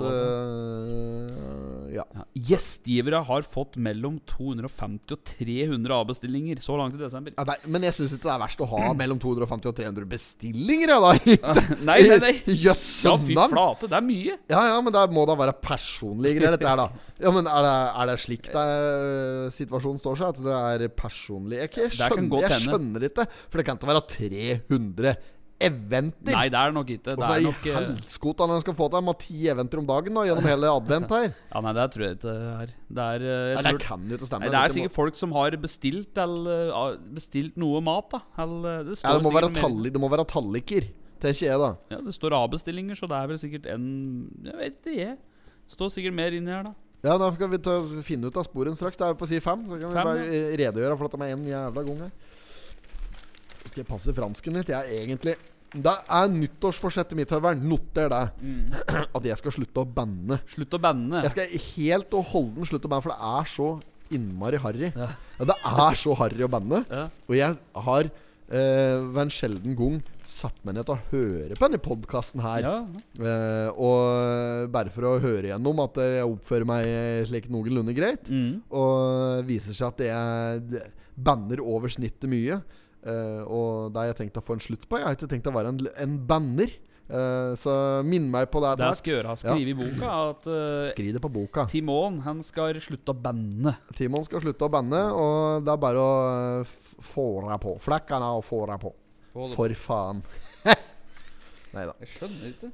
ja. ja. Gjestgivere har fått mellom 250 og 300 avbestillinger så langt i desember. Ja, nei, men jeg syns ikke det er verst å ha mellom 250 og 300 bestillinger, jeg, da. Nei, nei, nei. Jøss, Ja, fy flate, det er mye. Ja, ja, men det må da være personlige greier, dette her, da. Ja, men Er det, er det slik det er, situasjonen står seg? At det er personlig? Jeg, jeg, skjønner, jeg skjønner ikke. For det kan ikke være 300 eventer. Nei, det er det nok ikke. Det Og så er det nok eh, helskotta når han skal få til med ti eventer om dagen da gjennom hele advent her. Ja, nei, det tror jeg ikke det er. Det er, eh, jeg Nei, det tror, kan jo ikke stemme. nei, det er må- sikkert folk som har bestilt Eller uh, bestilt noe mat, da. Eller, det, ja, det, må talli, det må være talliker, tenker jeg, da. Ja, det står avbestillinger, så det er vel sikkert en Jeg vet ikke, jeg. Står sikkert mer inni her, da. Ja, Da skal vi ta, finne ut av sporen straks. Det er jo på side fem. Så kan vi bare ja. redegjøre for dette med en jævla gang her. Skal jeg passe fransken litt? Jeg er egentlig Det er nyttårsforsettet mitt, Høveren. Noter det. Mm. At jeg skal slutte å banne. Slutt å banne. Jeg skal helt og holden slutte å banne, for det er så innmari harry. Ja. Ja, det er så harry å banne. Ja. Og jeg har eh, ved en sjelden gang satt meg ned til å høre på denne podkasten her. Ja. Eh, og bare for å høre gjennom at jeg oppfører meg slik noenlunde greit. Mm. Og viser seg at jeg banner over snittet mye. Eh, og det har jeg tenkt å få en slutt på. Jeg har ikke tenkt å være en, en banner. Uh, så minn meg på det. Jeg skal gjøre, skrive i boka at uh. Skriv det på boka. Timon han skal slutte å banne. Timon skal slutte å banne, og det er bare å få deg på. Flekkene og få deg på. For faen. Nei da. Jeg skjønner ikke.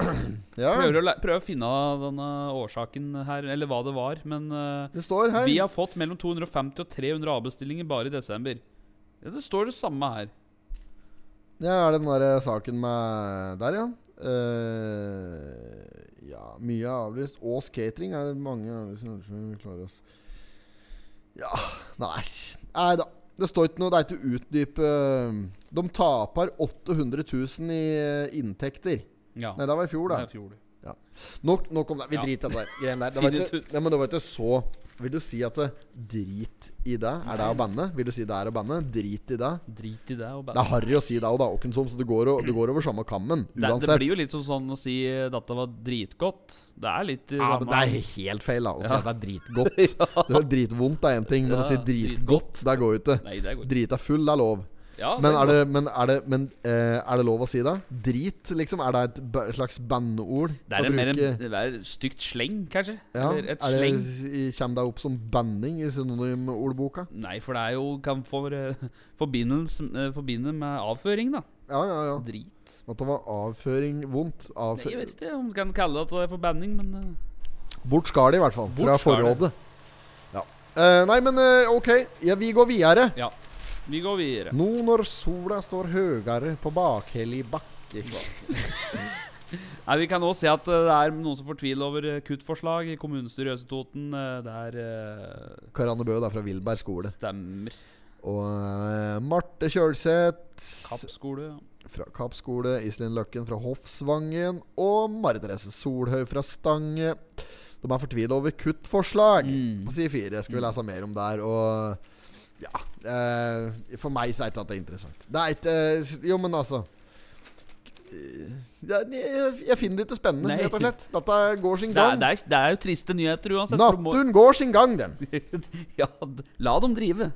Ja, Prøver å, prøver å finne denne årsaken her, eller hva det var. Men uh, det står her. vi har fått mellom 250 og 300 avbestillinger bare i desember. Ja, Det står det samme her. Ja, er det den der saken med Der, ja. Uh, ja, mye er avlyst. Ås Catering er det mange avlyst. Vi klarer oss Ja, nei Nei da. Det står ikke noe. Det er ikke utdype De taper 800 000 i eh, inntekter. Ja. Nei, det var i fjor, da. det er fjor. Nok, nok om det. Vi Ja. driter i det der der. Det var ikke, ja, men det var ikke så Vil du si at det, drit i det? Er det å banne? Vil du si det er å banne? Drit i det? Drit i det. Og Det er harry å si det òg, da. Åkken som, så det går, det går over samme kammen. Uansett. det blir jo litt sånn, sånn å si eh, dette var dritgodt. Det er litt Ja, men det er helt feil da å si Ja. at det er dritgodt. Det er Dritvondt er én ting, men å si Ja, dritgodt, det går jo ikke. Drit det. Drita full, det er lov. Ja, Men, er det, men, er, det, men eh, er det lov å si det? Drit, liksom? Er det et slags banneord? Det er en, mer en, det er et stygt sleng, kanskje? ja, Eller et det, sleng. Kommer det opp som banning i synonymordboka? Nei, for det er jo kan eh, eh, forbinde med avføring, da. Ja, ja, ja. Drit. At det var avføring vondt. Nei, jeg vet ikke om du kan kalle det at det er for banning, men uh. Bort skal det, i hvert fall. Bort fra forrådet. Ja. Eh, nei, men eh, ok. Ja, vi går videre. ja. Vi går videre. Nå når sola står høyere på bakhellig bakke Nei, Vi kan også se at eh, det er noen som fortviler over eh, kuttforslag i kommunestyret i Østre Toten. eh, Det er eh, Karianne Bø da, fra Vilberg skole. Stemmer. Og uh, Marte Kjølseth Kapp skole. ja. fra Kapp skole. Iselin Løkken fra Hoffsvangen. Og Marit Therese Solhaug fra Stange. De er fortvila over kuttforslag Mm. på side fire. Skal vi lese mer om der. Og ja eh, For meg så er ikke dette interessant. Det er ikke eh, Jo, men altså det er, jeg, finner det ikke spennende, Nei. rett og slett. Dette går sin Det er, gang. det, er, det er jo triste nyheter uansett. Naturen går sin gang, den. Ja, la dem drive.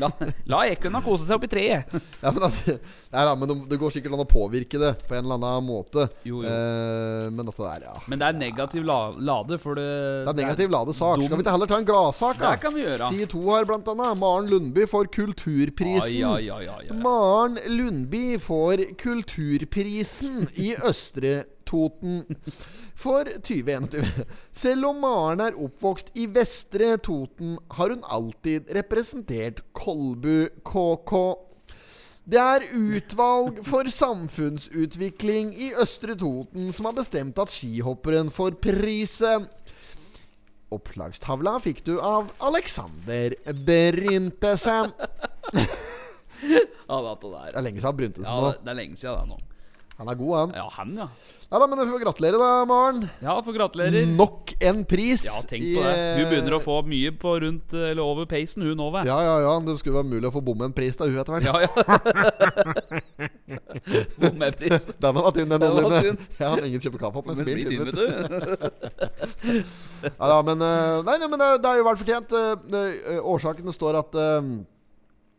La, la ekorna kose seg oppi treet. Ja, men altså, nei, da, men det, det går sikkert an å påvirke det på en eller annen måte. Jo, jo. Eh, men altså, der, ja. Men det er negativ la, lade, for det Det er negativ lade sak. dum- Skal vi ikke heller ta en gladsak, Det kan vi gjøre. Side to her, blant annet. Maren Lundby får Kulturprisen. Ai, ai, ai. Maren Lundby får Kulturprisen i Østre Toten for 2021. Selv om Maren er oppvokst i Vestre Toten, har hun alltid representert Kolbu KK. Det er utvalg for samfunnsutvikling i Østre Toten som har bestemt at skihopperen får prisen. Opplagstavla fikk du av Alexander Bryntesen. Ja, det, er lenge siden Bryntesen ja, nå. det, det er lenge siden det nå. Han er god, han. Ja, han, ja. Ja da, men vi får gratulere, da, Maren. Ja, får gratulerer. Nok en pris. Ja, tenk på det. Hun eh, begynner å få mye på rundt Eller over peisen, hun òg, Ja, ja, ja. Det skulle være mulig å få bomme en pris da, hun etter hvert. Ja, ja. Bommepris. Den var tynn, den oljen. Ja, ingen kjøper kaffe opp, men blir tynn, vet du. Ja, men eh, Nei, nei, men det, det er jo vel fortjent. Eh, eh, Årsakene står at eh, eh,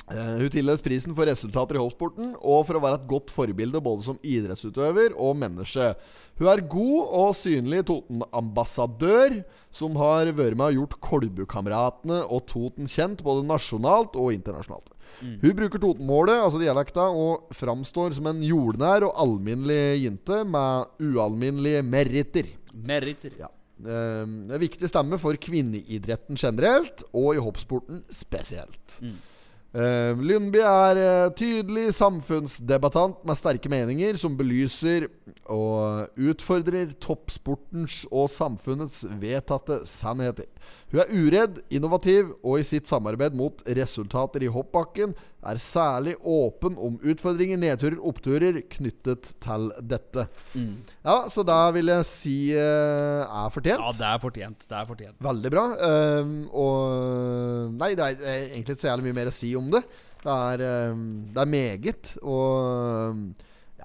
hun tildeles prisen for resultater i hoppsporten og for å være et godt forbilde både som idrettsutøver og menneske. Hun er god og synlig Toten-ambassadør, som har vært med og gjort Kolbukameratene og Toten kjent både nasjonalt og internasjonalt. Hun bruker Totenmålet, altså dialekta, og framstår som en jordnær og alminnelig jente med ualminnelige meritter. Meritter. Ja. Eh, en viktig stemme for kvinneidretten generelt, og i hoppsporten spesielt. Mm. Eh, Lundby er uh, tydelig samfunnsdebattant med sterke meninger som belyser og utfordrer toppsportens og samfunnets vedtatte sannheter. Hun er uredd, innovativ og i sitt samarbeid mot resultater i hoppbakken er særlig åpen om utfordringer, nedturer, oppturer knyttet til dette. Mm. Ja, så da vil jeg si uh, er fortjent. Ja, det er fortjent. Det er fortjent. Veldig bra. Um, og Nei, det er, egentlig ikke så jævlig mye mer å si om det. Det er, um, det er meget. Og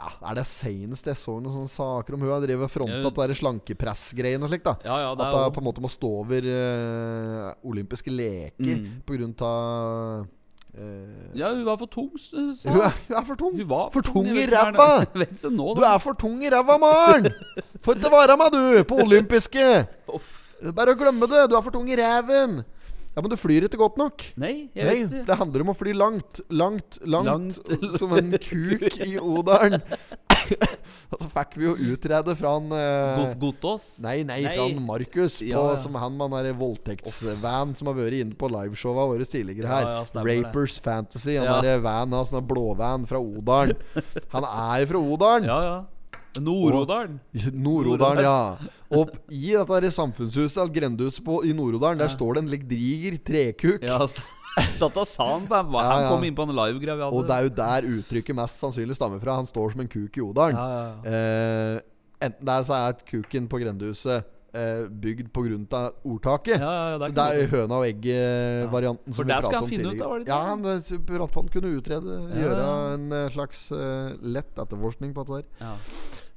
ja, er det seinest jeg så noen sånne saker om hun har drevet fronta er slankepress-greiene og slikt. da Ja, ja, At er på en måte må stå over uh, olympiske leker Mm. på grunn av uh, Ja, hun var for tung, sa hun, er, hun er for tung! Hun var For tung tung i ræva! Du er for tung i ræva, Maren! Får ikke være med, du, på olympiske! Bare å glemme det! Du er for tung i ræven! Ja, men du flyr ikke godt nok. Nei, jeg Nei, vet ikke. det handler om å fly langt, langt, langt, Langt. som en kuk i odalen. Og så fikk vi jo utrede fra han eh, Got- Nei, nei, Nei. fra han Markus, på, Ja, ja. som han med den voldtektsvan som har vært inne på liveshowa våre tidligere her. Ja, ja, stemmer det. Rapers Fantasy. Han Ja. derre van, han sånn blåvan fra Odalen. Han er jo fra Odalen. Ja, ja. Nord-Odalen. Nord-Odalen, ja. Og i dette her samfunnshuset, grendehuset på, i Nord-Odalen, der står det en lik trekuk. Ja, st- dette sa han på Han Ja, ja. kom inn på en hadde. Og det er jo der uttrykket mest sannsynlig stammer fra. Han står som en kuk i Odalen. ja, ja, ja. Eh, enten der så er kuken på grendehuset eh, bygd av ordtaket. Ja, ja, ja, det så det er høna og egget-varianten For som vi han om finne ut da, var det ja, han eh, han kunne utrede, Ja, gjøre en eh, slags uh, lett etterforskning på dette der.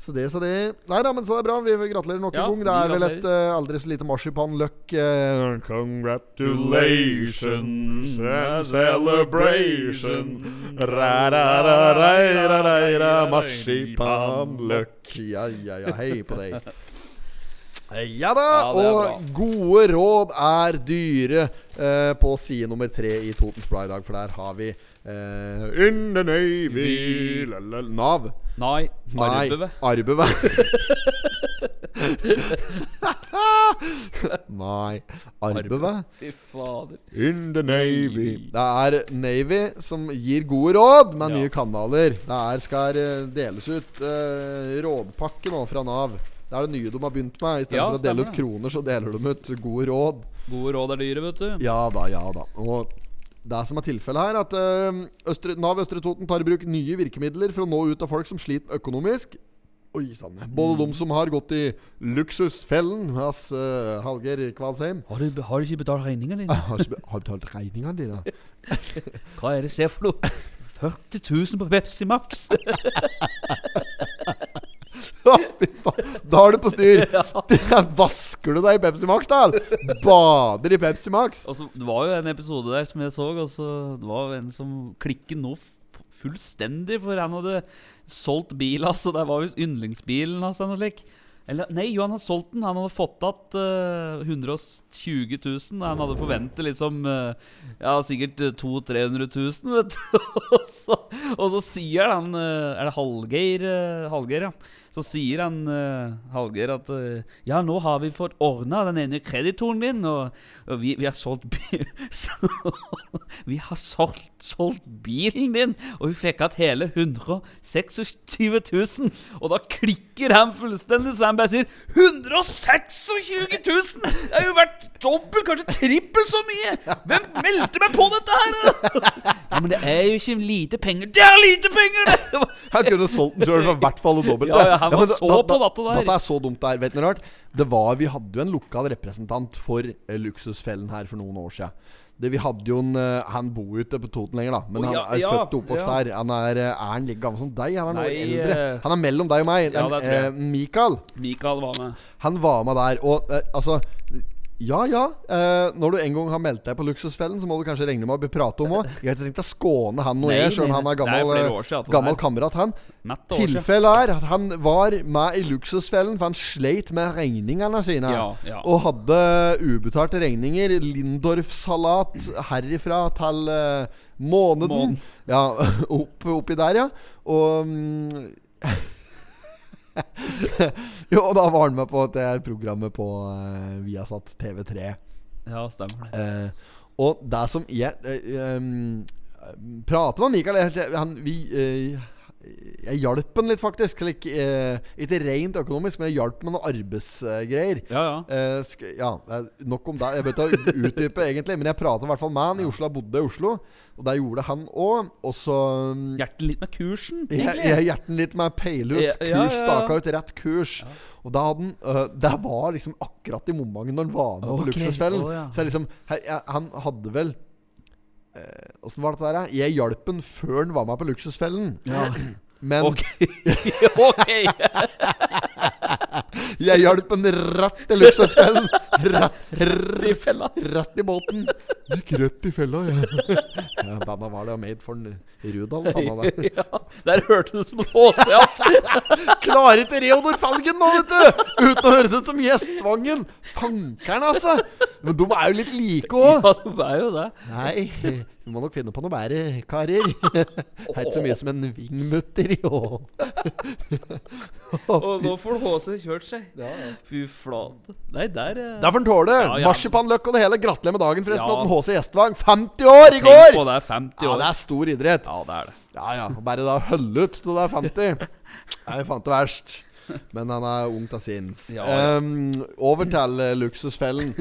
Så det, så det Nei da, men så er det bra. Vi gratulerer nok Ja, gang. Det er vel et eh, aldri så lite marsipanløk. Uh, congratulations and celebration. Ra-ra-ra-ra-ra-ra-ra Marsipanløk. Ja, ja, ja. Hei på deg. Ja da, Ja, er og gode råd er dyre uh, på side nummer tre i Totens Blad i dag, for der har vi eh, In the Navy la, la, Nav. Nei. Arbeve. Arbeve. Nei, Arbeve. Fy fader. In the Navy. Det er Navy som gir gode råd med Ja. nye kanaler. Det skal eh, deles ut uh, rådpakke nå fra Nav. Det er det nye de har begynt med. I stedet Ja, for å dele ut kroner, så deler de ut gode råd. Gode råd er dyre, vet du. Ja da, ja da. Og det som er tilfellet her, at uh, Østre, Nav Østre Toten tar i bruk nye virkemidler for å nå ut av folk som sliter økonomisk. Oi sann. Både de som har gått i luksusfellen hos uh, Hallgeir Kvalsheim Har du, har du ikke betalt regningene dine? har du ikke betalt regningene dine. Hva er det ser for noe? 40 000 på Pepsi Max. Ja. Da er du på styr! Vasker du deg i Pepsi Max, da? Bader i Pepsi Max? Altså, det var jo en episode der som jeg så, og så det var en som klikket nå fullstendig, for han hadde solgt bil, altså. Det var jo yndlingsbilen hans Altså. Eller, nei, jo, han hadde solgt den. Han hadde fått igjen 120 000. Han hadde forventet liksom uh, Ja, sikkert 200 000-300 000, vet du. og, så, og så sier han uh, Er det Hallgeir? eh, Hallgeir, ja. Så sier han uh, Hallgeir at uh, Ja, nå har vi fått ordna den ene kreditoren din, og, og vi, vi har solgt bil Vi har solgt, solgt bilen din, og vi fikk igjen hele 126 000. Og da klikker han fullstendig, så han bare sier 126 000! Det har jo vært dobbelt, kanskje trippelt så mye! Hvem meldte meg på dette her? Ja, men det er jo ikke lite penger. Det er lite penger! det! Han kunne solgt den sjøl for i hvert fall det dobbelte. Ja, ja, han var men så på dette der. Dette er så dumt det er. Vet du noe rart? Det var, vi hadde jo en lokal representant for eh, Luksusfellen her for noen år siden. Det, vi hadde jo en eh, Han bor jo ikke på Toten lenger, da. Men Å, han er ja, født og oppvokst ja. her. Han er, eh, er han like gammel som deg? Han er noe Nei, eldre. eh, Han er mellom deg og meg. ja, det tror jeg. Eh, Mikael. Mikael var med. Han var med der, og eh, altså Ja, ja. Eh, når du en gang har meldt deg på Luksusfellen, så må du kanskje regne med å bli pratet om òg. Jeg har ikke tenkt å skåne han noe, jeg, sjøl om han er det er gammel, eh, år siden gammel er. kamerat, han. Tilfellet er at han var med i Luksusfellen, for han sleit med regningene sine. Ja, ja. Og hadde ubetalte regninger. Lindorf-salat herifra til uh, måneden. Mån. Ja, opp, oppi der, ja. Og mm, Jo, og da var han med på det programmet på uh, Viasat TV3. Ja, stemmer det. Uh, og det som jeg uh, um, prater med Mikael jeg, han, vi, Jeg hjalp han litt, faktisk. Slik, eh, ikke rent økonomisk, men jeg hjalp med noen arbeidsgreier. Ja, ja. Eh, ja, nok om det. Jeg bør ikke utdype, egentlig. Men jeg prata i hvert fall med han i Oslo. Jeg bodde i Oslo. Og det gjorde han òg. Og så Hjerten Hjertet litt med kursen, jeg, egentlig. jeg hjerten litt med peile ut kurs, staka ut rett kurs. Og da hadde han uh, Det var liksom akkurat i momentet når han var med på Ok, Luksusfellen. Oh. Så jeg liksom jeg, jeg, Han hadde vel Åssen var dette her? Jeg hjalp han før han var med på Luksusfellen. Men Ok. jeg hjalp han rett til Luksusfellen. Rett, I fella. rett i båten. Gikk rett i fella, ja. ja denne var det made for en Rudolf. Han. Ja, der hørte du som HC igjen. Klarer ikke Reodor Falgen nå, vet du! Uten å høres ut som Gjestvangen. Fankeren, altså! Men de er jo litt like òg. Ja, de er jo det. Nei, vi må nok finne på noe bedre, karer. Det er ikke så mye som en vingmutter. jo. Og nå får HC kjørt seg. Ja Fy flate. Nei, der eh, Der får han tåle. Ja, ja. Marsipanløkk og det hele. Gratulerer med dagen, forresten. Ja. HC Gjestvang 50 år i går! Tenk på det, er 50 Ja, det er stor idrett. Ja, det er det. Ja, ja. Bare da holde ut til det er 50. Nei, fant faen ikke verst. Men han er ung til sinns. Ja, ja. um, over til eh, Luksusfellen.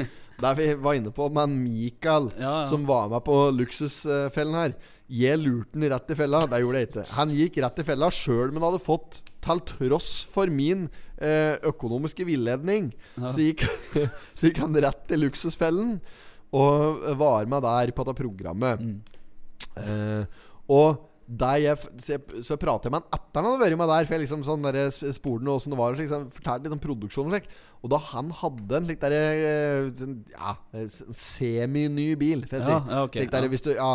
Der vi var inne på men Mikael, Ja, ja. som var med på Luksusfellen her. Jeg lurte han rett i fella. Det gjorde jeg ikke. Han gikk rett i fella sjøl om han hadde fått, til tross for min eh, økonomiske villedning, så, gikk, så gikk han rett til Luksusfellen og var med der på dette programmet. Mm. Eh, og jeg, så, jeg, så jeg pratet jeg med han etter han hadde vært med der, for jeg liksom sånn der, sp- spurte åssen det var. Og liksom, fortalte litt om produksjonen og slik. Og da han hadde en slik der eh, sånn, Ja, eh, semi-ny bil, får jeg Ja, si. ja, ok, Slik der, ja. hvis du, ja,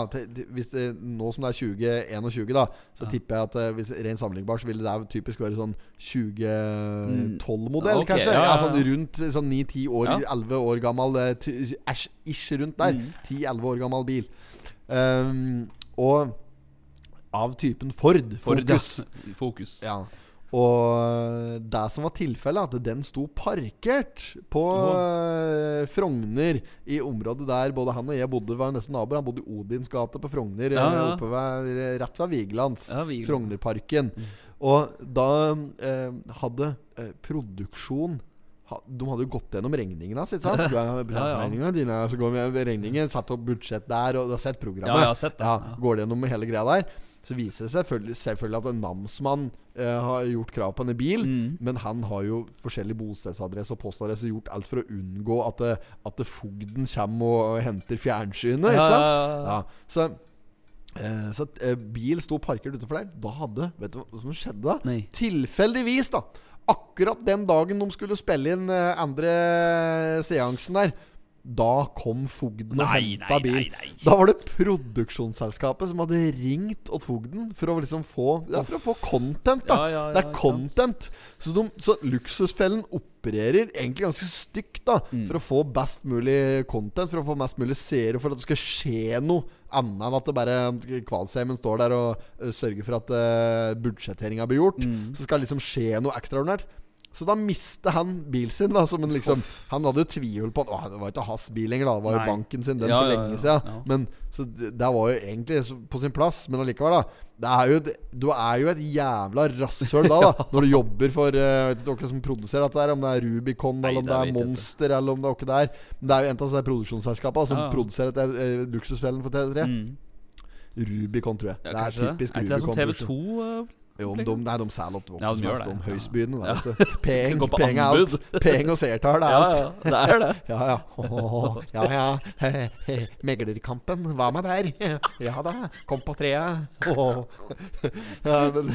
hvis det, nå som det er 2021, da, så tipper jeg at eh, hvis rent sammenlignbar, så ville det typisk være sånn 2012-modell, Ja, ok, kanskje. ja, ja, ja. sånn rundt sånn 9-10 år, Ja. 11 år gammel eh, Æsj, ish rundt der. Mm. 10-11 år gammel bil. Um, og av typen Ford. Ford, Focus. ja. Fokus. Ja. Og det som var tilfellet, at den sto parkert på oh. Frogner, i området der både han og jeg bodde, var nesten naboer. Han bodde i Odins gate på Frogner, Ja, eh, ja. oppe ved, rett ved Vigelands. Ja, Vigeland. Frognerparken. Og da eh, hadde eh, produksjon De hadde jo gått gjennom regningene hans. Ikke sant? Du har brannregningene dine, så går vi regningen, satt opp budsjett der, og du har sett programmet. Ja, jeg har sett det. Ja, Ja. Går det gjennom hele greia der, så viser det seg selvfølgelig, selvfølgelig at en namsmann eh, har gjort krav på en bil, Mm. men han har jo forskjellig bostedsadresse og postadresse og gjort alt for å unngå at, det, at det fogden kommer og henter fjernsynet. Ja, Ikke sant? ja, så eh, så eh, bil sto parkert utenfor der. Da hadde Vet du hva som skjedde da? Nei. Tilfeldigvis, da. Akkurat den dagen de skulle spille inn eh, andre seansen der, da kom fogden og henta bil. nei, nei. Da var det produksjonsselskapet som hadde ringt åt fogden for å liksom få Ja, for å få content, da. Ja, ja, det er content. Så, de, så Luksusfellen opererer egentlig ganske stygt da Mm. for å få best mulig content, for å få mest mulig seere, for at det skal skje noe annet enn at det bare Kvalsheimen står der og uh, sørger for at uh, budsjetteringa blir gjort. Mm. Så skal det liksom skje noe ekstraordinært. Så da mister han bilen sin. da Som en liksom Han hadde jo tvil på Åh, Det var ikke hans bil lenger, da. Det var jo banken sin, den Ja, for lenge siden. ja. Men Så det det var jo egentlig på sin plass. Men allikevel, da. Det er jo, du er jo et jævla rasshøl da, da når du jobber for uh, Vet ikke hvem som produserer dette, her om det er Rubicon, Nei, eller om det det er. Monster, eller om det er ikke der. Men det er jo en av disse produksjonsselskapene som Ja, ja. produserer dette uh, luksusfellen for TV3. Mm. Rubicon, tror jeg. Ja, det er typisk Er ikke det Rubicon. sånn produksjon. TV2? eh, Jo, de, nei, de selger opp. Ja, de gjør det. Om Ja. Ja. vet. Peng, peng alt. Peng og seertall er Ja, alt. ja, det er det. Ja, ja. Oh, ja, ja. Meglerkampen. Hva med der? Ja da. Kom på treet. Åh. Ja, men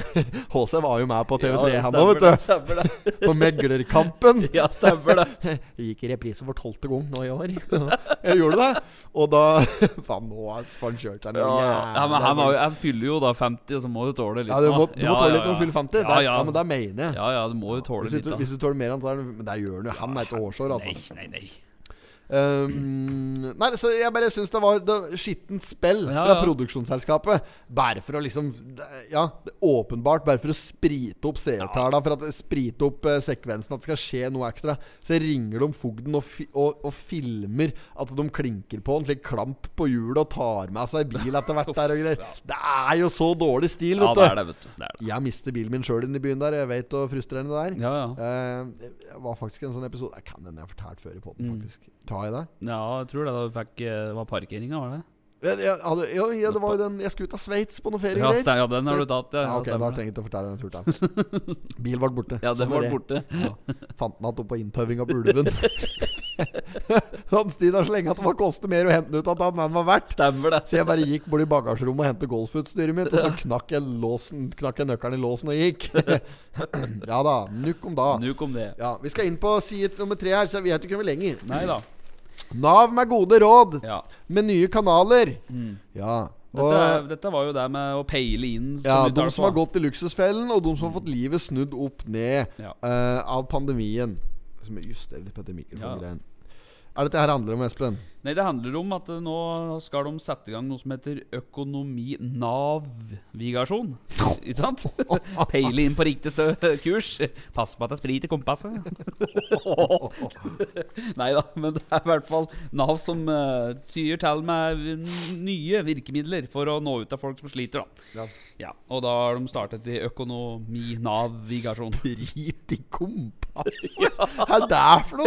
HC var jo med på TV3 Ja, det, vet du. Stemmer det. På Meglerkampen. Ja, stemmer det. Gikk i reprise for tolvte gang nå i år. Jeg gjorde det. Og da Faen, nå har han kjørt seg noe Ja, ja, men han, fyller jo da 50, så må du tåle litt. Ja, du må, du må tåle litt når du fyller 50. Ja, ja. ja, men det mener jeg. Ja, ja, du må jo tåle Hvis litt, du, da. hvis du tåler mer enn det, men det gjør han jo. Han er ikke hårsår, altså. Nei, nei, nei. Um, nei, så jeg bare syns det var det skittent spill Ja, fra ja. produksjonsselskapet. Bare for å liksom Ja, åpenbart bare for å sprite opp seertallene. For å sprite opp eh, sekvensen, at det skal skje noe ekstra. Så ringer de fogden og, fi, og, og filmer at de klinker på en slik klamp på hjulet og tar med seg bil etter hvert der og greier. Det er jo så dårlig stil, Ja, det er det, vet du. Det er det. Jeg mister bilen min sjøl inne i byen der. Jeg vet hvor frustrerende det er. Ja, ja. Uh, det var faktisk en sånn episode Jeg kan hende jeg har fortalt før i poden, Mm. faktisk. Jeg det? ja, jeg tror det da du fikk eh, Det var parkeringa, var det? Jeg, jeg, ja, ja, det var jo den Jeg skulle ut av Sveits på noe Ja, feriegreier. ja, den har du tatt, ja. Ja, ok, da trenger jeg ikke å fortelle den turen. Bil ble borte. Ja, den det. borte. Ja. Fant den igjen på inntauinga på ulven. Han så lenge at det var koste mer å hente den ut at han, den var verdt. Stemmer det. Så jeg bare gikk bort i bagasjerommet og hentet golfutstyret mitt, og så knakk jeg, låsen, knakk jeg nøkkelen i låsen og gikk. ja da. Nukk om da. Nuk om det. Ja, Vi skal inn på side nummer tre her, så vi vet ikke hvor lenge. Nei da. Nav med gode råd Ja. med nye kanaler. Mm. Ja. Dette, Og, dette var jo det med å peile inn som ja, de som har gått i luksusfellen, og de som har fått livet snudd opp ned Ja. uh, av pandemien. Som jeg justere litt på dette mikrofongreien. Er dette her handler om, Espen? Nei, det handler om at nå skal de sette i gang noe som heter økonominavigasjon. Ikke sant? Peile inn på riktig stø kurs. Pass på at det er sprit i kompasset. Nei da, men det er i hvert fall Nav som uh, tyr til med nye virkemidler for å nå ut til folk som sliter. da Ja. Ja, Og da har de startet i økonominavigasjon. Sprit i kompasset? Hva er det for noe?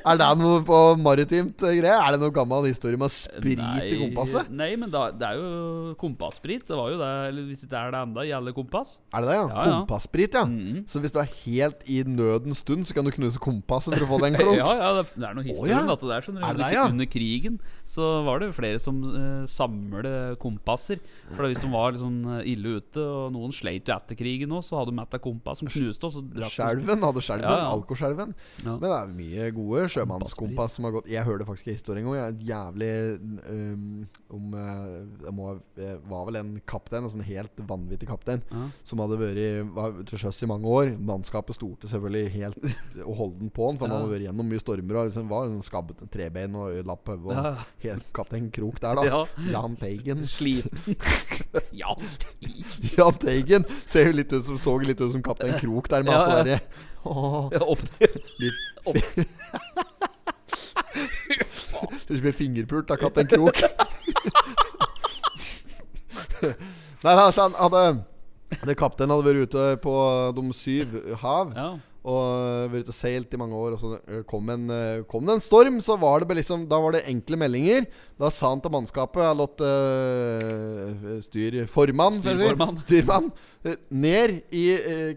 Er det noe på maritimt eh, greie? Er det noe noe gammel historie med sprit i kompasset? Nei, men da, det er jo kompassprit. Det var jo det, eller hvis det er det enda, gjelder kompass. Er det det, ja? Ja, ja. Mm ja. Mhm. Så hvis du er helt i nødens stund, så kan du knuse kompasset for å få deg en klunk? Ja, ja, det det er noe historie ja. om dette der. Skjønner du. Det det, ja? under krigen så var det flere som uh, samlet kompasser. For hvis de var liksom eh, ille ute, og noen sleit jo etter krigen òg, så hadde de et av kompass som knuste, drakk Skjelven hadde skjelven. Ja, ja. Alkoskjelven. Ja. Men det er mye gode sjømannskompass som har gått Jeg hørte faktisk en historie en er jævlig um, om eh, må, eh, var vel en kaptein, en sånn helt vanvittig kaptein, Ja. som hadde vært var til sjøs i mange år. Mannskapet stolte selvfølgelig helt og holdt den på han, for han hadde vært gjennom mye stormer. Og liksom var en skabbet trebein og på hodet. Ja. Helt kaptein Krok der, da. Ja. Jan Teigen. Sliten. Teigen Jan Teigen ser jo litt ut som så litt ut som kaptein Krok der med Ja, altså ja. derre Åh, ja, opp de- ikke blir fingerpult av kaptein Krok. Nei, altså, han hadde Kapteinen hadde vært ute på de syv hav Ja. Og vært ute og seilt i mange år. Og så eh, kom, en, eh, kom det en storm, så var det liksom Da var det enkle meldinger. Da sa han til mannskapet Jeg lot uh, styr formann får. Styrformann. Styrmann eh, ned i uh,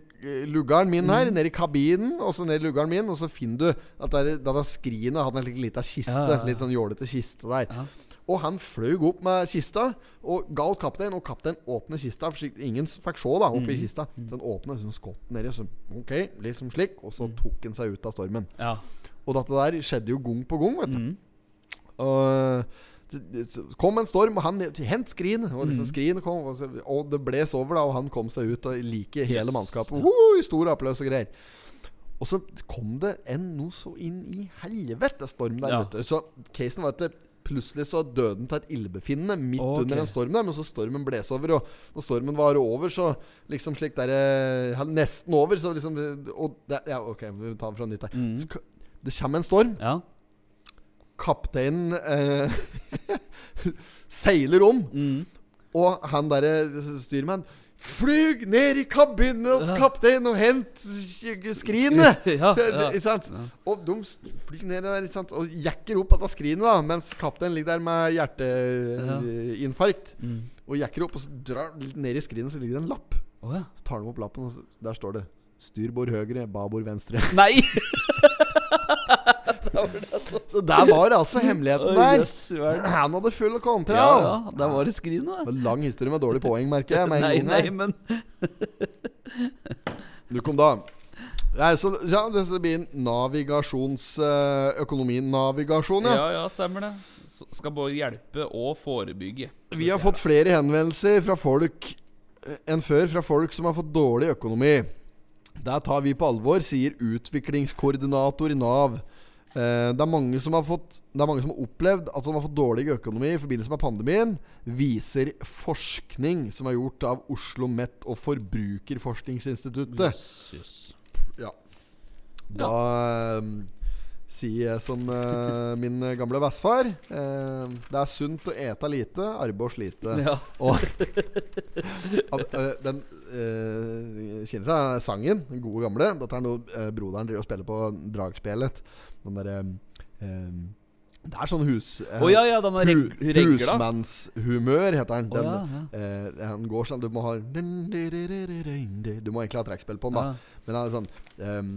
luggeren min her, ned i kabinen, og så ned i luggeren min, og så finner du at det skrinet hadde en liten lita kiste. Ja, ja, ja. Litt sånn jålete kiste der. Og han fløy opp med kista og ga kaptein, og kaptein åpner kista. For ingen fikk se da oppi kista. Så han åpner sånn skott nedi, så ok, liksom slik. Og så tok han seg ut av stormen. ja. Og dette der skjedde jo gang på gang, vet du. Mm. Uh, det, kom en storm, og han Hent skrinet! Og liksom skrinet kom, og, så, og det bles over, da, og han kom seg ut og like hele Yes. mannskapet. I stor applaus og greier. Og så kom det en noe så inn i helvete storm der, Ja. Så casen var at det, plutselig så døde han til et illebefinnende midt okay. under en storm der. Men så stormen bles over, og når stormen var over, så liksom slik der eh, Nesten over, så liksom og det, Ja, ok, vi tar fra nytt her. Mm. Så Det kommer en storm. ja. Kapteinen eh, seiler om, Mm. og han derre styrmann Flyg ned i kabinen til kapteinen og hent skrinet! ja, ja. Og de flyr ned der ikke sant? og jekker opp dette skrinet, da mens kapteinen ligger der med hjerteinfarkt. Mm. Og jekker opp, og så drar litt ned i skrinet, så ligger det en lapp. Oh, ja. Så tar de opp lappen, og der står det 'Styrbord høyre, babord venstre'. Nei! Så der var altså hemmeligheten der. Han hadde full Ja, kontroll. ja, der var det skrinet, lang historie med dårlig poeng, merker jeg. Nei, nei, men Du kom da. Nei, så, ja, det blir en navigasjonsøkonomi. Navigasjon, ja. Ja, ja, stemmer det. S- Skal både hjelpe og forebygge. Vi har fått flere henvendelser fra folk eh, enn før fra folk som har fått dårlig økonomi. Det tar vi på alvor, sier utviklingskoordinator i Nav. Eh, det, er mange som har fått, det er mange som har opplevd at de har fått dårlig økonomi i forbindelse med pandemien, viser forskning som er gjort av Oslo Met og Forbrukerforskningsinstituttet. Yes, yes. Ja. Da eh, jeg som uh, min gamle bestefar Uh, Det er sunt å ete lite, arbeide og slite. Ja. Og at, uh, den uh, kjenner til sangen, den gode gamle. Dette er noe broderen driver og spiller på dragspillet. Den derre Det er sånn hus... Å ja, ja, den er reg hu- regla. Husmannshumør heter den. Den ja, ja. eh, han går sånn Du må ha Du må egentlig ha trekkspill på den, da. Men han er sånn um,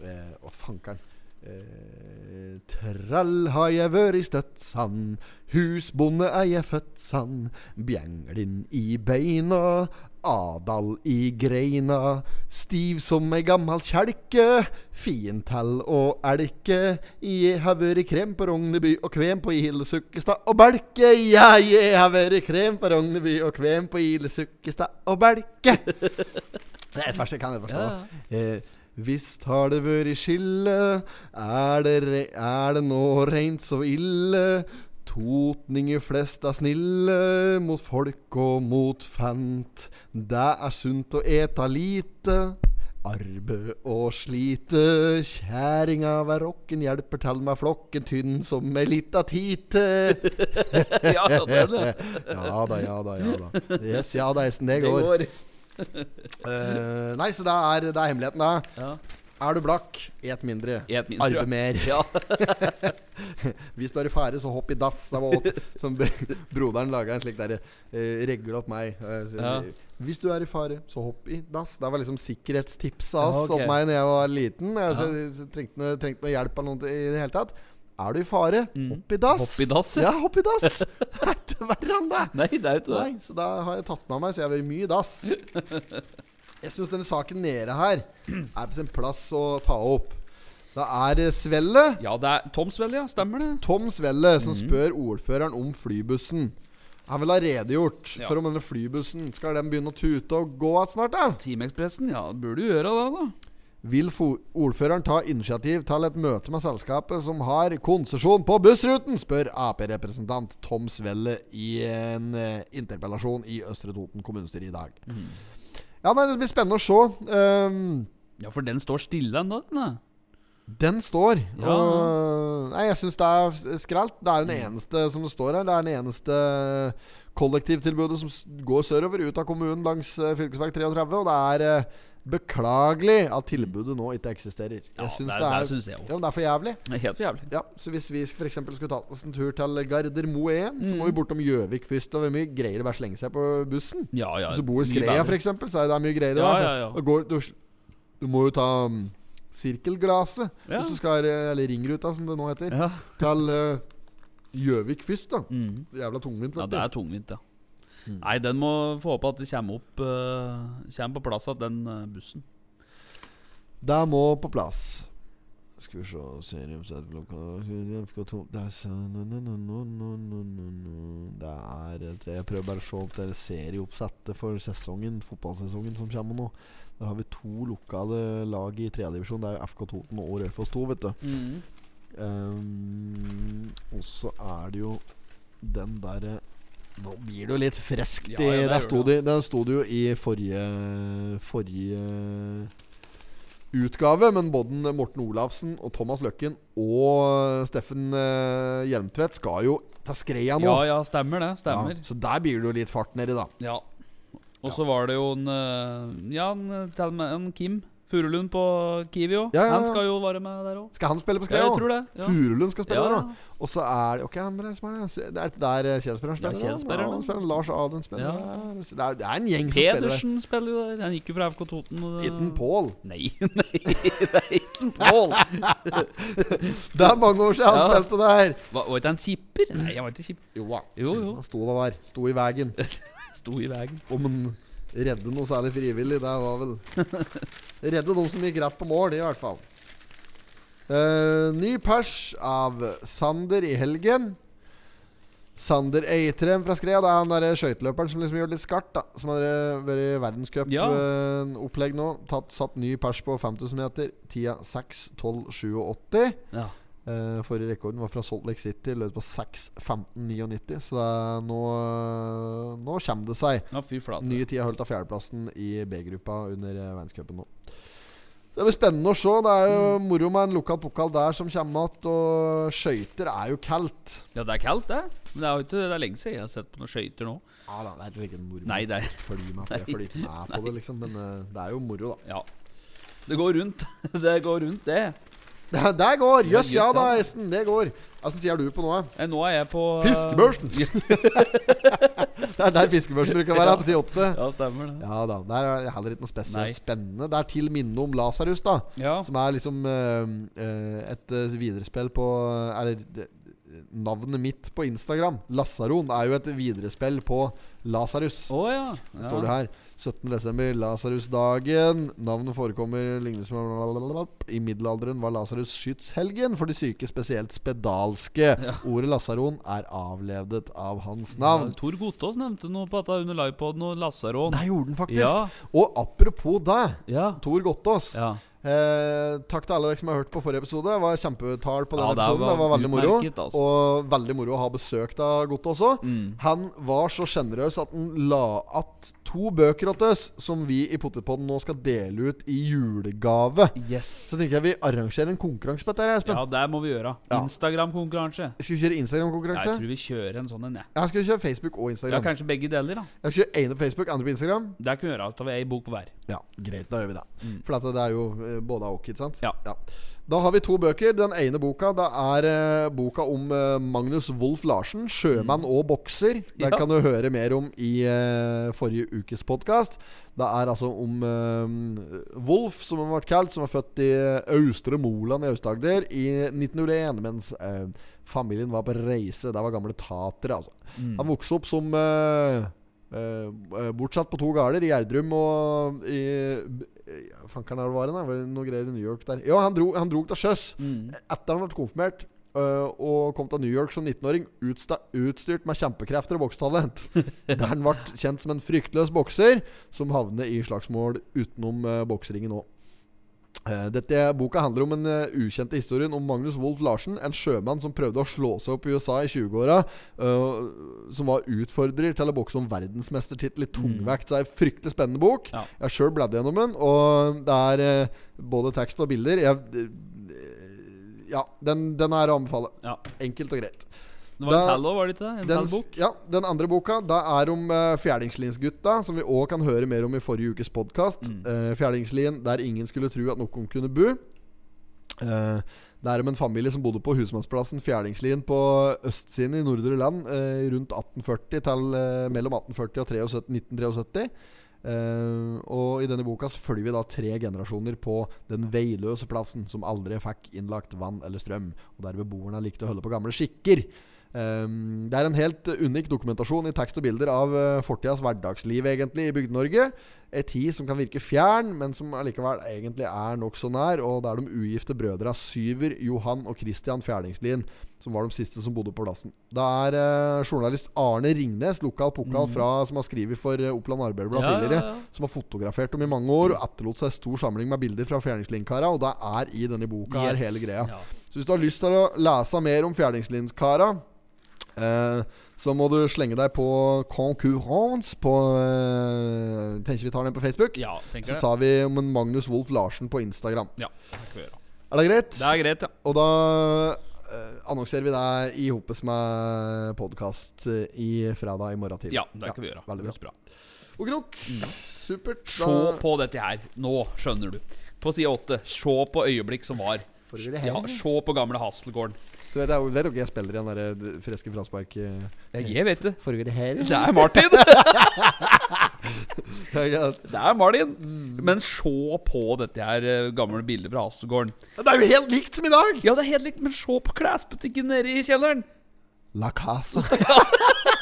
eh, Å, fankeren. Eh, trall har jeg vært støtt sann, husbonde er jeg født sann. Bjenglin i beina, Adal i greina. Stiv som ei gammal kjelke, fin til å elke. Jeg har vært krem på Rogneby og kvem på Ile Sukkestad og Belke. Ja, jeg har vært krem på Rogneby og kvem på Ile Sukkestad og Belke. Det er et vers jeg kan jeg forstå. Ja, Eh, Visst har det vært skille, er det, er det nå reint så ille? Totninger flest er snille mot folk og mot fant. Det er sunt å ete lite. Arbeid og slite, kjerringa ved rocken hjelper til med flokken tynn som ei lita tite. ja, da, ja da, ja da. Yes, ja da, det Det går. Eh, nei, så det er, det er hemmeligheten, da. Ja. Er du blakk, et mindre. Et mindre. Arbeid mer. Ja. Hvis du er i fare, så hopp i dass. Det var åt, som broderen laga en slik derre uh, regle opp meg. Uh, så, Ja. Hvis du er i fare, så hopp i dass. Det var liksom sikkerhetstipset hans Ja, okay. meg da jeg var liten. Jeg, så, trengte, noe, trengte noe hjelp av noen i det hele tatt. Er du i fare, Mm. hopp i dass. Hopp i dass, ja. ja. hopp i dass. Det er verre enn det. Nei, det er jo ikke det. Nei, så da har jeg tatt med meg, så jeg har vært mye i dass. Jeg syns denne saken nede her er på sin plass å ta opp. Det er det Svelle. Ja, det er Tom Svelle, ja. Stemmer det. Tom Svelle som mm. spør ordføreren om flybussen. Han vil ha redegjort Ja. for om denne flybussen Skal den begynne å tute og gå igjen snart. da? Teamekspressen, ja, burde jo gjøre det, da. Vil ordføreren ta initiativ til et møte med selskapet som har konsesjon på bussruten? spør Ap-representant Tom Svelle i en eh, interpellasjon i Østre Toten kommunestyre i dag. Mm. Ja, nei, Det blir spennende å se. Um, Ja, for den står stille ennå, den. Den står. Ja. Og, nei, jeg syns det er skralt. Det er jo den eneste som står her. Det er den eneste kollektivtilbudet som går sørover, ut av kommunen langs uh, fv. 33. Og det er eh, beklagelig at tilbudet nå ikke eksisterer. Ja, Jeg det, det, det er syns jeg også. ja, men det er for jævlig. Det er helt for jævlig. Ja, Så hvis vi f.eks. skulle tatt oss en tur til Gardermo så Mm. må vi bortom Gjøvik først. Og det er mye greiere å bare slenge seg på bussen. Ja, ja. Hvis du bor i Skreia f.eks., så er det mye greiere. Ja, ja, ja. da går, du, du må jo ta um, sirkelglaset, Ja. og så skal eh, Eller ringruta, som det nå heter. Ja. Til Gjøvik uh, først, da. Mm. Jævla tungvint. ja, det er tungvint, ja. Mm. Nei, den må få håpe at det kommer opp uh, Kommer på plass igjen, den uh, bussen. Det må på plass. Skal vi se FK2 Det er et- Jeg prøver bare å se opp det serieoppsettet for sesongen fotballsesongen som kommer nå. Der har vi to lokale lag i tredjedivisjon. Det er FK Toten og Raufoss 2, vet du. Mm. Um, og så er det jo den derre Nå blir det jo litt friskt. Ja, ja, der, sto det, der sto det jo i forrige Forrige utgave, men både Morten Olavsen og Thomas Løkken og Steffen uh, Hjelmtvedt skal jo ta skreia nå. Ja, ja, stemmer det. Stemmer. Ja, så der blir det jo litt fart nedi, da. Ja. Og så var det jo en eh, Ja, en, en Kim Furulund på Kiwi òg. Ja, ja, ja. Han skal jo være med der òg. Skal han spille på skreia? det. Ja. Furulund skal spille der, da. Og så er det Ok, andre som er det? Det er ikke der eh, Kjelsberg spiller? Ja, da? Er det. han spiller. Lars Aden spiller. Det er, det er en gjeng som spiller der. Pedersen spiller jo der. Han gikk jo fra FK Toten. det- Itten Pål. Nei, nei, det er ikke Pål. Det er mange år siden han spilte der. Var, var ikke han kipper? Nei, han var ikke kipper. Jo da. Jo, jo. Han sto der. Sto i veien. Sto i veien. Om han redde noe særlig frivillig, det var vel Redde noe som gikk rett på mål, i hvert fall. Uh, ny pers av Sander i helgen. Sander Eitrem fra Skrea. Det er han der skøyteløperen som liksom gjør det litt skarpt. da Som har eh, vært i verdenscupopplegg nå. Tatt, satt ny pers på 5000 meter. Tida 6.12,87. Ja. Eh, forrige rekorden var fra Salt Lake City, løp på 6.15,99. Så er nå, nå kommer det seg. ja, fy flate. Nye tida holdt av fjerdeplassen i B-gruppa under eh, verdenscupen nå. Det blir spennende å se. Det er jo Mm. moro med en lokal pokal der som kommer igjen. Og skøyter er jo kaldt. Ja, det er kaldt, det. Men det er jo ikke Det er lenge siden jeg har sett på noen skøyter nå. Ja da, det er ikke en nordmenn Nei, det er- følger med på Jeg med på det, liksom. Men uh, det er jo moro, da. Ja. Det går rundt. Det går rundt, det. Det, der går! Jøss, Ja, ja da. Esten. Det går. Åssen sier du på nå? eh? Nå er jeg på eh, Fiskebørsen! det er der fiskebørsen bruker å være, på side 8. Ja, stemmer det. Ja da. Der er heller ikke noe spesielt Nei. spennende. Det er til minne om Lasarus, da. Ja. Som er liksom uh, eh, et viderespill på Eller navnet mitt på Instagram, Lasaron, er jo et viderespill på Lasarus. Å ja. Står det her. 17. desember, Lasarusdagen. Navnet forekommer lignende som I middelalderen var Lasarus skytshelgen for de syke, spesielt spedalske. Ordet Lasaron er avledet av hans Ja, navn. Tor Gotaas nevnte noe på dette under livepoden og lasaron. Nei, gjorde den faktisk. Ja. Og apropos det, Ja. Tor Gotaas. ja. Eh, takk til alle dere som har hørt på forrige episode. Det var kjempetall på den Ja, episoden. Det var veldig moro. altså. Og veldig moro å ha besøk av Godt også. Mm. Han var så sjenerøs at han la att to bøker oss som vi i Potetpodden nå skal dele ut i julegave. Yes. Så tenker jeg vi arrangerer en konkurranse på dette, her, Espen. Ja, det må vi gjøre. Ja. Instagram-konkurranse. Skal vi kjøre Instagram-konkurranse? Jeg tror vi kjører en sånn en, jeg. ja, skal kjøre Facebook og Instagram? Ja, kanskje begge deler, da. Jeg skal kjøre ene på Facebook, andre på Instagram. Det kan vi gjøre. Da tar vi ei bok på hver. Ja, greit, da gjør vi det. Mm. For at det er jo eh, både og, ikke sant? Ja. Da har vi to bøker. Den ene boka Det er uh, boka om uh, Magnus Wolff Larsen, sjømann og bokser. Den Mm. Ja. kan du høre mer om i uh, forrige ukes podkast. Det er altså om Wolff, som han ble kalt, som var født i Austre Moland i Aust-Agder i 1901, mens familien var på reise. Der var gamle tatere, altså. Mm. Han vokste opp som eh, bortsatt på to gårder, i Gjerdrum og i Fankeren er det var det, noe greier i New York der. Ja, han dro, han dro til sjøs Mm. etter han ble konfirmert. eh, og kom til New York som 19-åring utstyrt med kjempekrefter og boksetalent. Der han ble kjent som en fryktløs bokser som havner i slagsmål utenom uh, bokseringen òg. Eh, Dette Boka handler om den uh, ukjente historien om Magnus Wolff Larsen, en sjømann som prøvde å slå seg opp i USA i 20-åra. Uh, som var utfordrer til å bokse om verdensmestertittel i tungvekt. Så det er en fryktelig spennende bok. Ja. Jeg sjøl bladd gjennom den, og det er uh, både tekst og bilder. Jeg, uh, ja, den, den er å anbefale. Ja. Enkelt og greit. Det var en Da- tall òg, var det ikke det? En Den, ja, den andre boka Da er om uh, Fjærdingslinsgutta, som vi òg kan høre mer om i forrige ukes podkast. Mm. Fjerdingslien der ingen skulle tro at noen kunne bo. Uh, det er om en familie som bodde på husmannsplassen Fjerdingslien på østsiden i Nordre Land eh, rundt 1840 til eh, mellom 1840 og 73, 1973. Eh, og i denne boka så følger vi da tre generasjoner på den veiløse plassen som aldri fikk innlagt vann eller strøm, og der beboerne likte å holde på gamle skikker. Um, det er en helt unik dokumentasjon i tekst og bilder av uh, fortidas hverdagsliv egentlig i Bygde-Norge. En tid som kan virke fjern, men som allikevel egentlig er nokså nær. Og det er de ugifte brødra Syver, Johan og Christian Fjerningslien som var de siste som bodde på plassen. Det er uh, journalist Arne Ringnes, lokal pokal fra, som har skrevet for uh, Oppland Arbeiderblad Mm. Ja, ja, tidligere, ja. som har fotografert dem i mange år og etterlot seg stor samling med bilder fra Fjerningslien-kara, Og det er i denne boka her hele greia. Ja. Så hvis du har lyst til å lese mer om Fjerdingslindskara, eh, så må du slenge deg på Concurrence på eh, Tenker vi tar den på Facebook. ja, tenker jeg. tar vi om en Magnus Wolff Larsen på Instagram. Ja, det kan vi gjøre. Er det greit? Det er greit, ja. Og da eh, annonserer vi deg i hopes med podkast i fredag i morgen tidlig. Ja, det kan vi gjøre. Veldig bra. Bra. Og krok. Supert. Se på dette her. Nå skjønner du. På side åtte. Se på øyeblikk som var. Foregår det Ja, se på gamle Hasselgården. Du vet, jeg vet jeg spiller i den der eh, freske fraspark eh, jeg vet det. Foregår det her? Det er Martin! Er. Det er Martin. Mm. Men se på dette her eh, gamle bildet fra Hasselgården. Det er jo helt likt som i dag! Ja, det er helt likt, men se på klesbutikken nede i kjelleren. La Casa.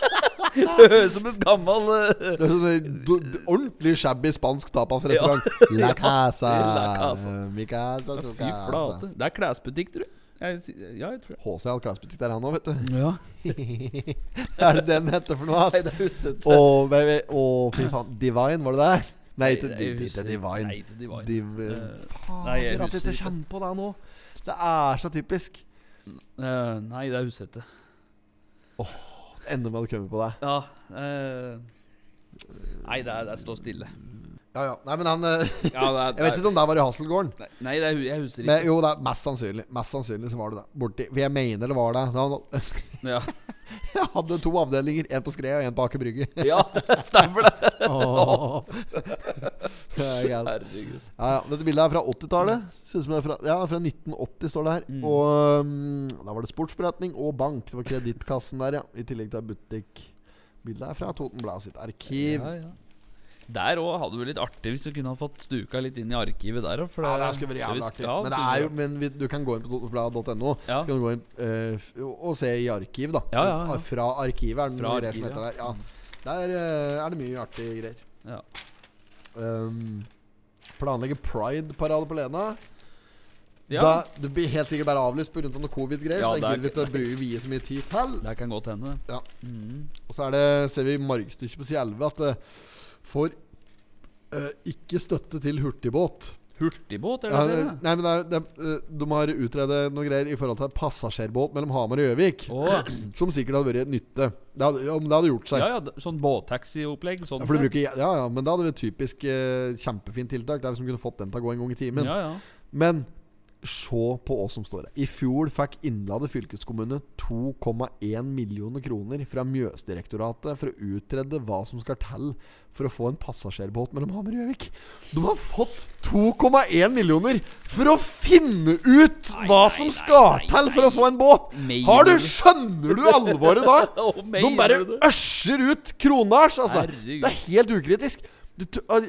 Det høres som et gammel eh, Det er sånn en do- do- ordentlig shabby spansk tapasrestaurant. La Casa. La Casa. Mi casa, Fy flate. Det er klesbutikk, tror jeg. Ja, jeg tror det. HC hadde klesbutikk der, han òg, vet du. Ja. er det den heter for noe? Nei, det er huset. Å, baby. Å, fy faen. Divine, var det det? Nei, ikke, Divine. Nei, ikke Divine. Div... Eh, Fader, nei, jeg at jeg husker ikke kommer på det nå. Det er så typisk. Uh, nei, det er Husete. Enda med å komme på deg. Ja eh, Nei, det, er, det står stille. Ja, ja. Nei, men han eh, Ja, det Jeg vet ikke om det var i Hasselgården. Nei, Nei, det jeg husker Men, ikke. jo, det er mest sannsynlig. Mest sannsynlig så var det det. Borti For jeg mener det var det. det var, Ja, jeg hadde to avdelinger. En på Skrea og en på Aker Brygge. ja stemmer det. Det er. Herregud. Ja, ja. Dette bildet er fra 80-tallet. Ser ut det er fra, ja, fra 1980, står det her. Mm. Og um, da var det sportsforretning og bank. Det var kredittkassen der, ja. I tillegg til butikk. Bildet er fra Toten Blad sitt arkiv. Ja, ja. Der òg hadde det vært litt artig hvis du kunne ha fått stuka litt inn i arkivet der òg. Ja, det skulle vært jævlig artig. men, det er jo, men vi, du kan gå inn på totensblad.no Ja. Så kan du gå inn eh, og se i arkiv, da. Ja, ja, ja. Fra arkivet er det noe greier som heter der. Ja. Der eh, er det mye artige greier. Ja. Um, planlegge Pride-parade på Lena. Ja. Da, det blir helt sikkert bare avlyst pga. noe covid-greier. Ja, så det er ikke å bruke vie så mye tid til. Det kan godt hende. Ja. Mm. Og så er det, ser vi i margstykket på side 11 at det får eh, ikke støtte til hurtigbåt. Hurtigbåt, er det det, nei, men det er, det er, eh, De har utredet noe greier i forhold til passasjerbåt mellom Hamar og Gjøvik. Å, Som sikkert hadde vært nytte. Det hadde, om det hadde gjort seg. ja, ja, d- sånn båttaxiopplegg. Sånn Ja, for du sett. bruker, ja, ja, men det hadde vært typisk eh, kjempefint tiltak. Det er som kunne fått den til å gå en gang i timen. Ja, ja. Men Se på hva som står her. I fjor fikk Innlandet fylkeskommune 2,1 millioner kroner fra Mjøsdirektoratet for å utrede hva som skal til for å få en passasjerbåt mellom Hamar og Gjøvik. De har fått 2,1 millioner for å finne ut hva nei, som skal nei, til for å få en båt! Har du? Skjønner du alvoret da? De bare øsjer ut kronasj, altså. Det er helt ukritisk.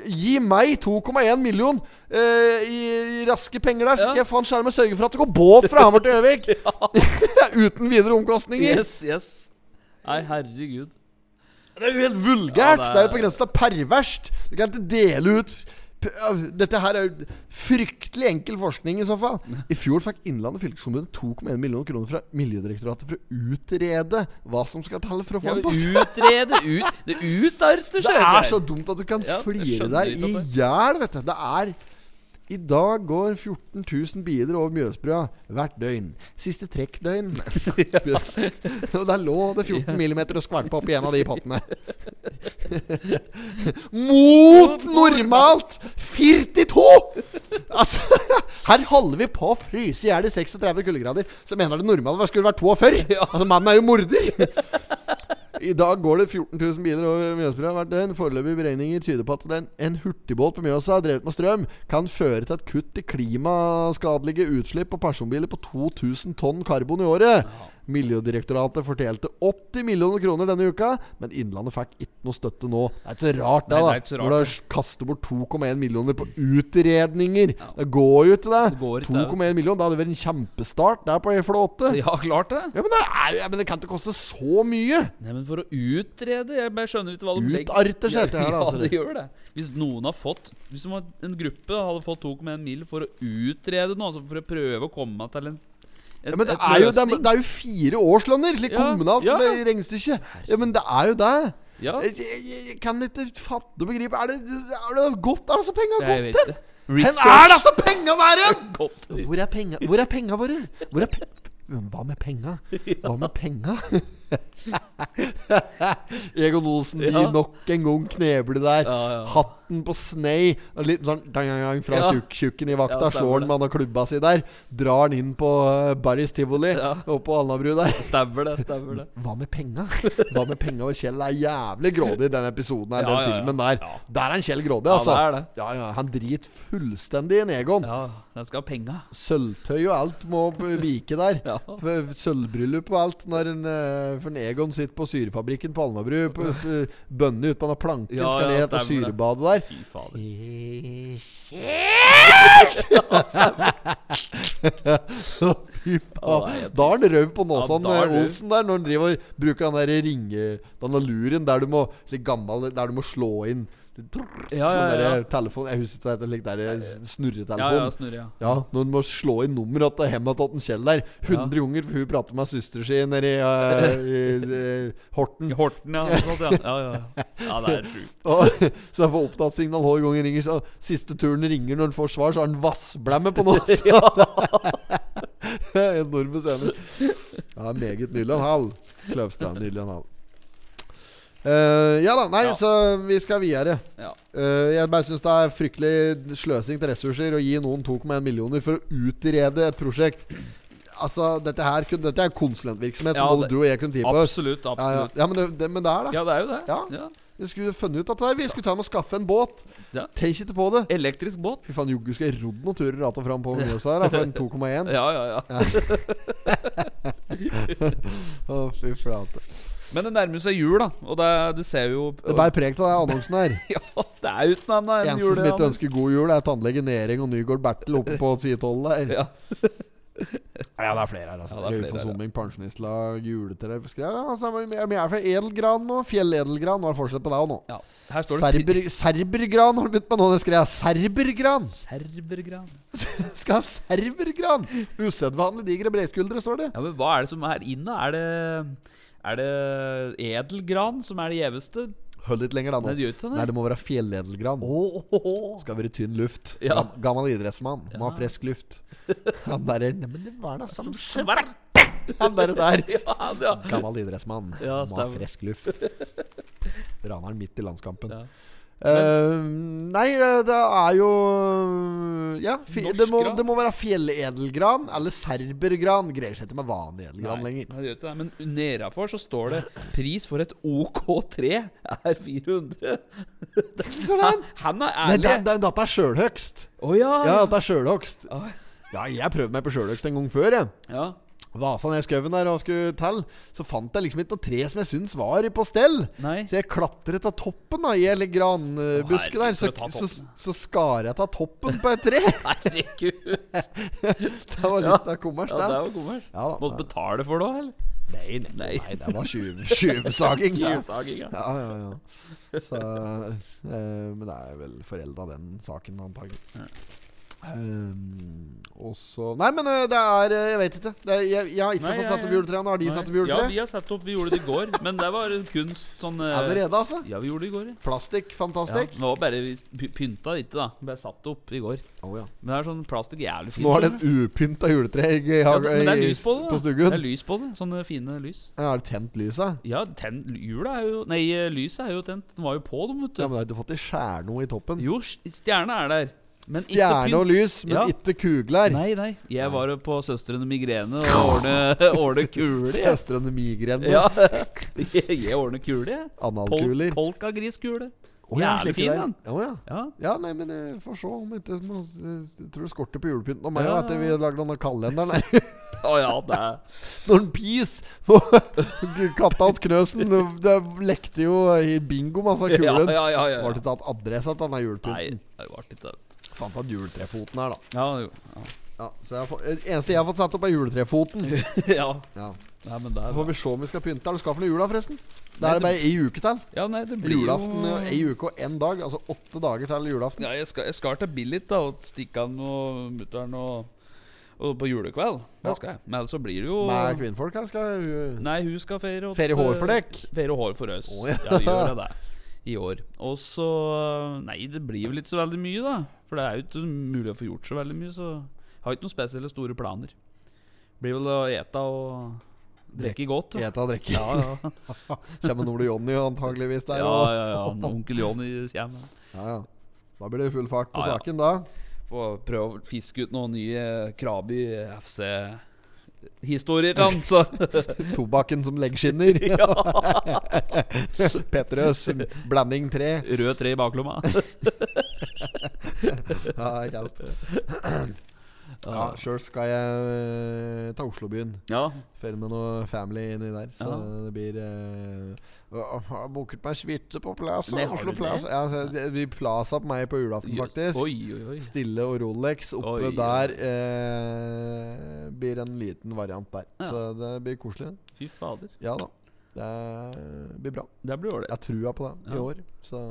Gi meg 2,1 million eh, i, i raske penger der, så Ja. skal jeg faen skjerme sørge for at det går båt fra Hamar til Gjøvik! Uten videre omkostninger. Yes, yes. Nei, herregud. Det er jo helt vulgært! Ja, det er- det, er... jo på grensen til perverst. Du kan ikke dele ut Dette her er fryktelig enkel forskning, i så fall. I fjor fikk Innlandet fylkeskommune 2,1 millioner kroner fra Miljødirektoratet for å utrede hva som skal til for å få Ja, en pass. utrede ut Det utarter Det er så dumt at du kan Ja, flire deg i hjel, vet du. Det er I dag går 14 000 biler over Mjøsbrua hvert døgn. Siste trekkdøgn Og der lå det 14 millimeter og skvalpa opp i en av de pottene. Mot normalt 42! Altså, her holder vi på å fryse i hjel i 36 kuldegrader. Så mener det normale skulle vært 42. Ja. Altså, mannen er jo morder. I dag går det 14 000 biler over Mjøsbrua hvert døgn. Foreløpige beregninger tyder på at en, en hurtigbåt på Mjøsa drevet med strøm kan føre til et kutt i klimaskadelige utslipp på personbiler på 2000 tonn karbon i året. Miljødirektoratet fordelte 80 millioner kroner denne uka, men Innlandet fikk ikke noe støtte nå. Det er ikke så rart, det, Nei, det da. rart, Når du kaster bort 2,1 millioner på utredninger. Det går jo ikke, Det det. går ikke, 2,1 millioner, det hadde vært en kjempestart der på E48. Ja, klart det. Ja, men det, er, ja, men det kan ikke koste så mye. Nei, men for å utrede Jeg bare skjønner ikke hva du Utarter seg etter her, Ja, altså. det gjør det. Hvis noen har fått Hvis en gruppe hadde fått 2,1 mill. for å utrede noe, altså for å prøve å komme til en, en Ja, men det er, jo, det, er, det er jo fire årslønner, Litt Ja, kommunalt ja. med regnestykket. Ja, men det er jo det. Ja, Jeg, jeg, jeg kan ikke fatte og begripe Er det, er det godt? Er disse penga jeg gått til? det. Hvor er disse penga der er penga Hvor er penga våre? Hvor er pe Hva med penga? Hva med penga? Egon Olsen Ja. nok en gang kneble der. Ja, ja. Hatten på snei. Litt sånn dang, dang, dang fra Ja. tjukk, tjukken i vakta. Ja, slår han med han og klubba si der. Drar han inn på uh, Barris tivoli Ja. oppe på Alnabru der. Stemmer det. stemmer det Hva med penga? Hva med penga? Kjell er jævlig grådig i den episoden her, Ja, den ja, ja. filmen der. Ja. Der er han Kjell grådig, Ja, altså. det er det. Ja, ja, Han driter fullstendig i en Egon. Ja, den skal ha penga. Sølvtøy og alt må vike der. Ja. Sølvbryllup og alt når en, eh, For Egon sitter på syrefabrikken på Alnabru. på- f- Bønner ut på den planken Ja, skal ja, ned etter syrebadet der. Fy fader. Fy faen. Da er han røv på Ja, da er eh, Olsen, der når han driver bruker den der ringe Den luren der du må gammel Der du må slå inn Ja, Sånn ja, ja. der telefon Jeg husker det slik der Ja, snurretelefon. ja, snurre, ja. Ja, når du må slå inn nummeret til hjemmet til Kjell der 100 ganger, for hun prater med søster si nede i, uh, i, i Horten. Horten, ja. Sånt, ja. ja, ja, ja. ja, det er sjukt. Så jeg får opptattsignal hver gang jeg ringer. Så siste turen ringer når han får svar, så har han vassblemme på noe. Så. Enorme scener. Ja, meget Nyland en hal. Kløvstad, nydelig en Eh, ja da, nei, Ja. så vi skal videre. Ja. Uh, jeg bare syns det er fryktelig sløsing til ressurser å gi noen 2,1 millioner for å utrede et prosjekt. Altså, dette her Dette er konsulentvirksomhet Ja, som både det- du og jeg kunne tid på. Absolutt. Absolutt ja men, det, det, men det er det. Ja, det er jo det. Ja. Vi skulle funnet ut dette her. Vi skulle ta med og skaffe en båt. Ja. Tenk ikke på det. Elektrisk båt. Fy faen, joggu skal jeg rodd noen turer att og fram på Mjøsa her da, for en 2,1. Ja, ja, ja. Å, fy flate. Men det nærmer seg jul, da. Og det, det ser vi jo Det bærer preg av den annonsen her. Ja, det er uten annet enn Eneste som ikke ønsker god jul, er tannlege Nering og Nygård Bertel oppe på side 12 der. Ja. Ja, det er flere her, altså. Ja. Somming, Pensjonistlag, juletre ja, altså, Jeg er fra edelgran nå. Fjelledelgran. Nå er det fortsatt på deg nå. ja. Her står det Serber, serbergran har du begynt med nå. Det skrev jeg. Serbergran! Serbergran. Skal ha serbergran! Usedvanlig digre breiskuldre, står det. Ja, men hva er det som er inne? Er det Er det edelgran som er det gjeveste? Hold litt lenger, da nå. Nei, det gjør ikke det. Nei, det må være fjelledelgran. Åh. Skal være tynn luft. Ja. Gammel idrettsmann. Må ha frisk luft. Han derre Nei, men det var da som svarte! svart. Han derre der. Ja, ja. Gammel idrettsmann. Ja, Må ha frisk luft. Raneren midt i landskampen. Ja. Eh, nei, eh, det er jo øh, ja, det, må, det må være fjelledelgran eller serbergran. Greier seg ikke med vanlig edelgran lenger. Nei, det det. Men nedafor så står det 'Pris for et OK3 er 400'. Så den, Han, han er Nei, ærlig. det, det, dette er sjølhøgst. Oh, ja. Ja, dette er sjølhøgst. Oi. Ja, jeg prøvde meg på sjølhøgst en gang før, jeg. ja. Vasa ned skauen der og skulle telle, Så fant jeg liksom ikke noe tre som jeg syntes var på stell. Nei. Så jeg klatret av toppen da i hele granbusket der. Så, så, så skar jeg av toppen på et tre. Herregud. Det var litt av kommers, Ja, det det. var kommers. Ja, da. Måtte betale for det òg, eller? Nei, nei, Nei. nei, det var tjuv- tjuvsaging. det. Ja. Ja, ja, ja. Så, eh, men det er vel forelda, den saken, antagelig. Um, og så Nei, men eh, det er eh, Jeg vet ikke. Det er, jeg, jeg har ikke Nei, fått satt opp juletrærne. Har de Nei. satt opp Ja, vi har satt opp. Vi gjorde det i går. Men det var kunst sånn eh, Allerede, altså? Ja, vi gjorde det i går. ja. Plastikk, Ja, fantastisk. det var bare vi py- pynta ikke, da. Bare satt opp i går. Oh, ja. Men det er sånn plastikk jævlig fint. Nå er det et upynta juletre i, i, ja, Men det er lys på det. på stuggen. Det er lys på det. Sånne fine lys. Ja, Er det tent lyset? Ja, tent, jula er jo Nei, eh, lyset er jo tent. Den var jo på, dem, vet du. Ja, men har du fått i skjærno i toppen? Jo, stjerna er der. Men Stjerne og lys, men Ja. ikke kugler. Nei, nei. Jeg var på Søstrene Migrene og ordne, ordne kuler. Søstrene migrene. Ja. Jeg, ordner kule, jeg. Pol Analkuler. Polkagriskule. Ja, Jævlig fin, den. Ja, ja. Ja. ja, nei, men jeg får se om ikke må, Jeg tror det skorter på julepynten og meg Ja. etter vi lagde denne kalenderen her. oh, ja, det Når pis Katta åt knøsen. Det, det lekte jo i bingo, Ja, kulen. ja, ja. ja, Var det ikke tatt adresse til denne Nei, julepynten. det var ikke det. Fant at juletrefoten her, da. Ja, jo. Ja, så jeg har fått, det eneste jeg har fått satt opp, er juletrefoten. ja. Ja. Nei, men der, Så får vi se om vi skal pynte. Er du skaffet noe jula, forresten? Det er det det- bare ei uke til. Ja, nei, det blir Julaften jo ei uke og én dag. Altså åtte dager til julaften. Ja, jeg skal, jeg skal til Billit da og stikke an og mutter'n og, og på julekveld. Ja. Det skal jeg. Men ellers så blir det jo Med kvinnfolk her skal hun Nei, hun skal feire åt- Feire hår for dekk? Feire hår for oss. Oh, ja. ja. gjør det i år. Og så Nei, det blir vel ikke så veldig mye, da. For det er jo ikke mulig å få gjort så veldig mye, så jeg har ikke noen spesielle store planer. Blir vel å ete og drikke godt. da. Ete og drikke. Ja, ja. Kommer Ole Jonny antageligvis der. ja, ja, ja. Onkel Jonny kommer. ja, ja. Da blir det full fart på Ja, ja. saken, da. Få prøve å fiske ut noen nye Krabi FC-historier til han, så Tobakken som leggskinner. ja. Petrøs blanding tre. Rød tre i baklomma. Ja, det er kaldt. Ja, Sjøl skal jeg ta til Oslobyen. Ja. Ferie med noe family inni der. Så Ja. det blir uh, Jeg har booket meg suite på Plaza. Nei, Oslo? Plaza. Ja, så det blir Plaza på meg på julaften, faktisk. Oi, oi, oi. Stille og Rolex oppe der uh, blir en liten variant der. Så det blir koselig. Fy fader. Ja da. Det blir bra. Det blir ålreit. Jeg har trua på det i år. Så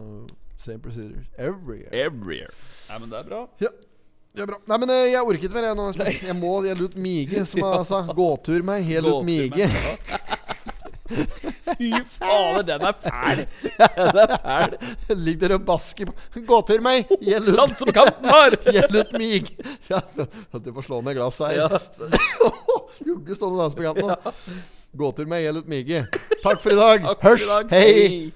same procedures every year. Every year. Ja, men det er bra. Ja, ja bra. Nei, men eh, jeg ikke mer, jeg nå. Jeg må Jeg lot mige, som jeg sa. Gåtur meg. Jeg lot mige. Fy fader, den er fæl. Den er fæl. Ligg dere og basker på Gåtur meg. Jeg ut Land som kanten har. Jeg lut mig. Ja, du får slå ned glasset her. Jogge stående og danse på kanten nå. Gåtur meg. Jeg ut mige. Takk for i dag. Hørs. Hei.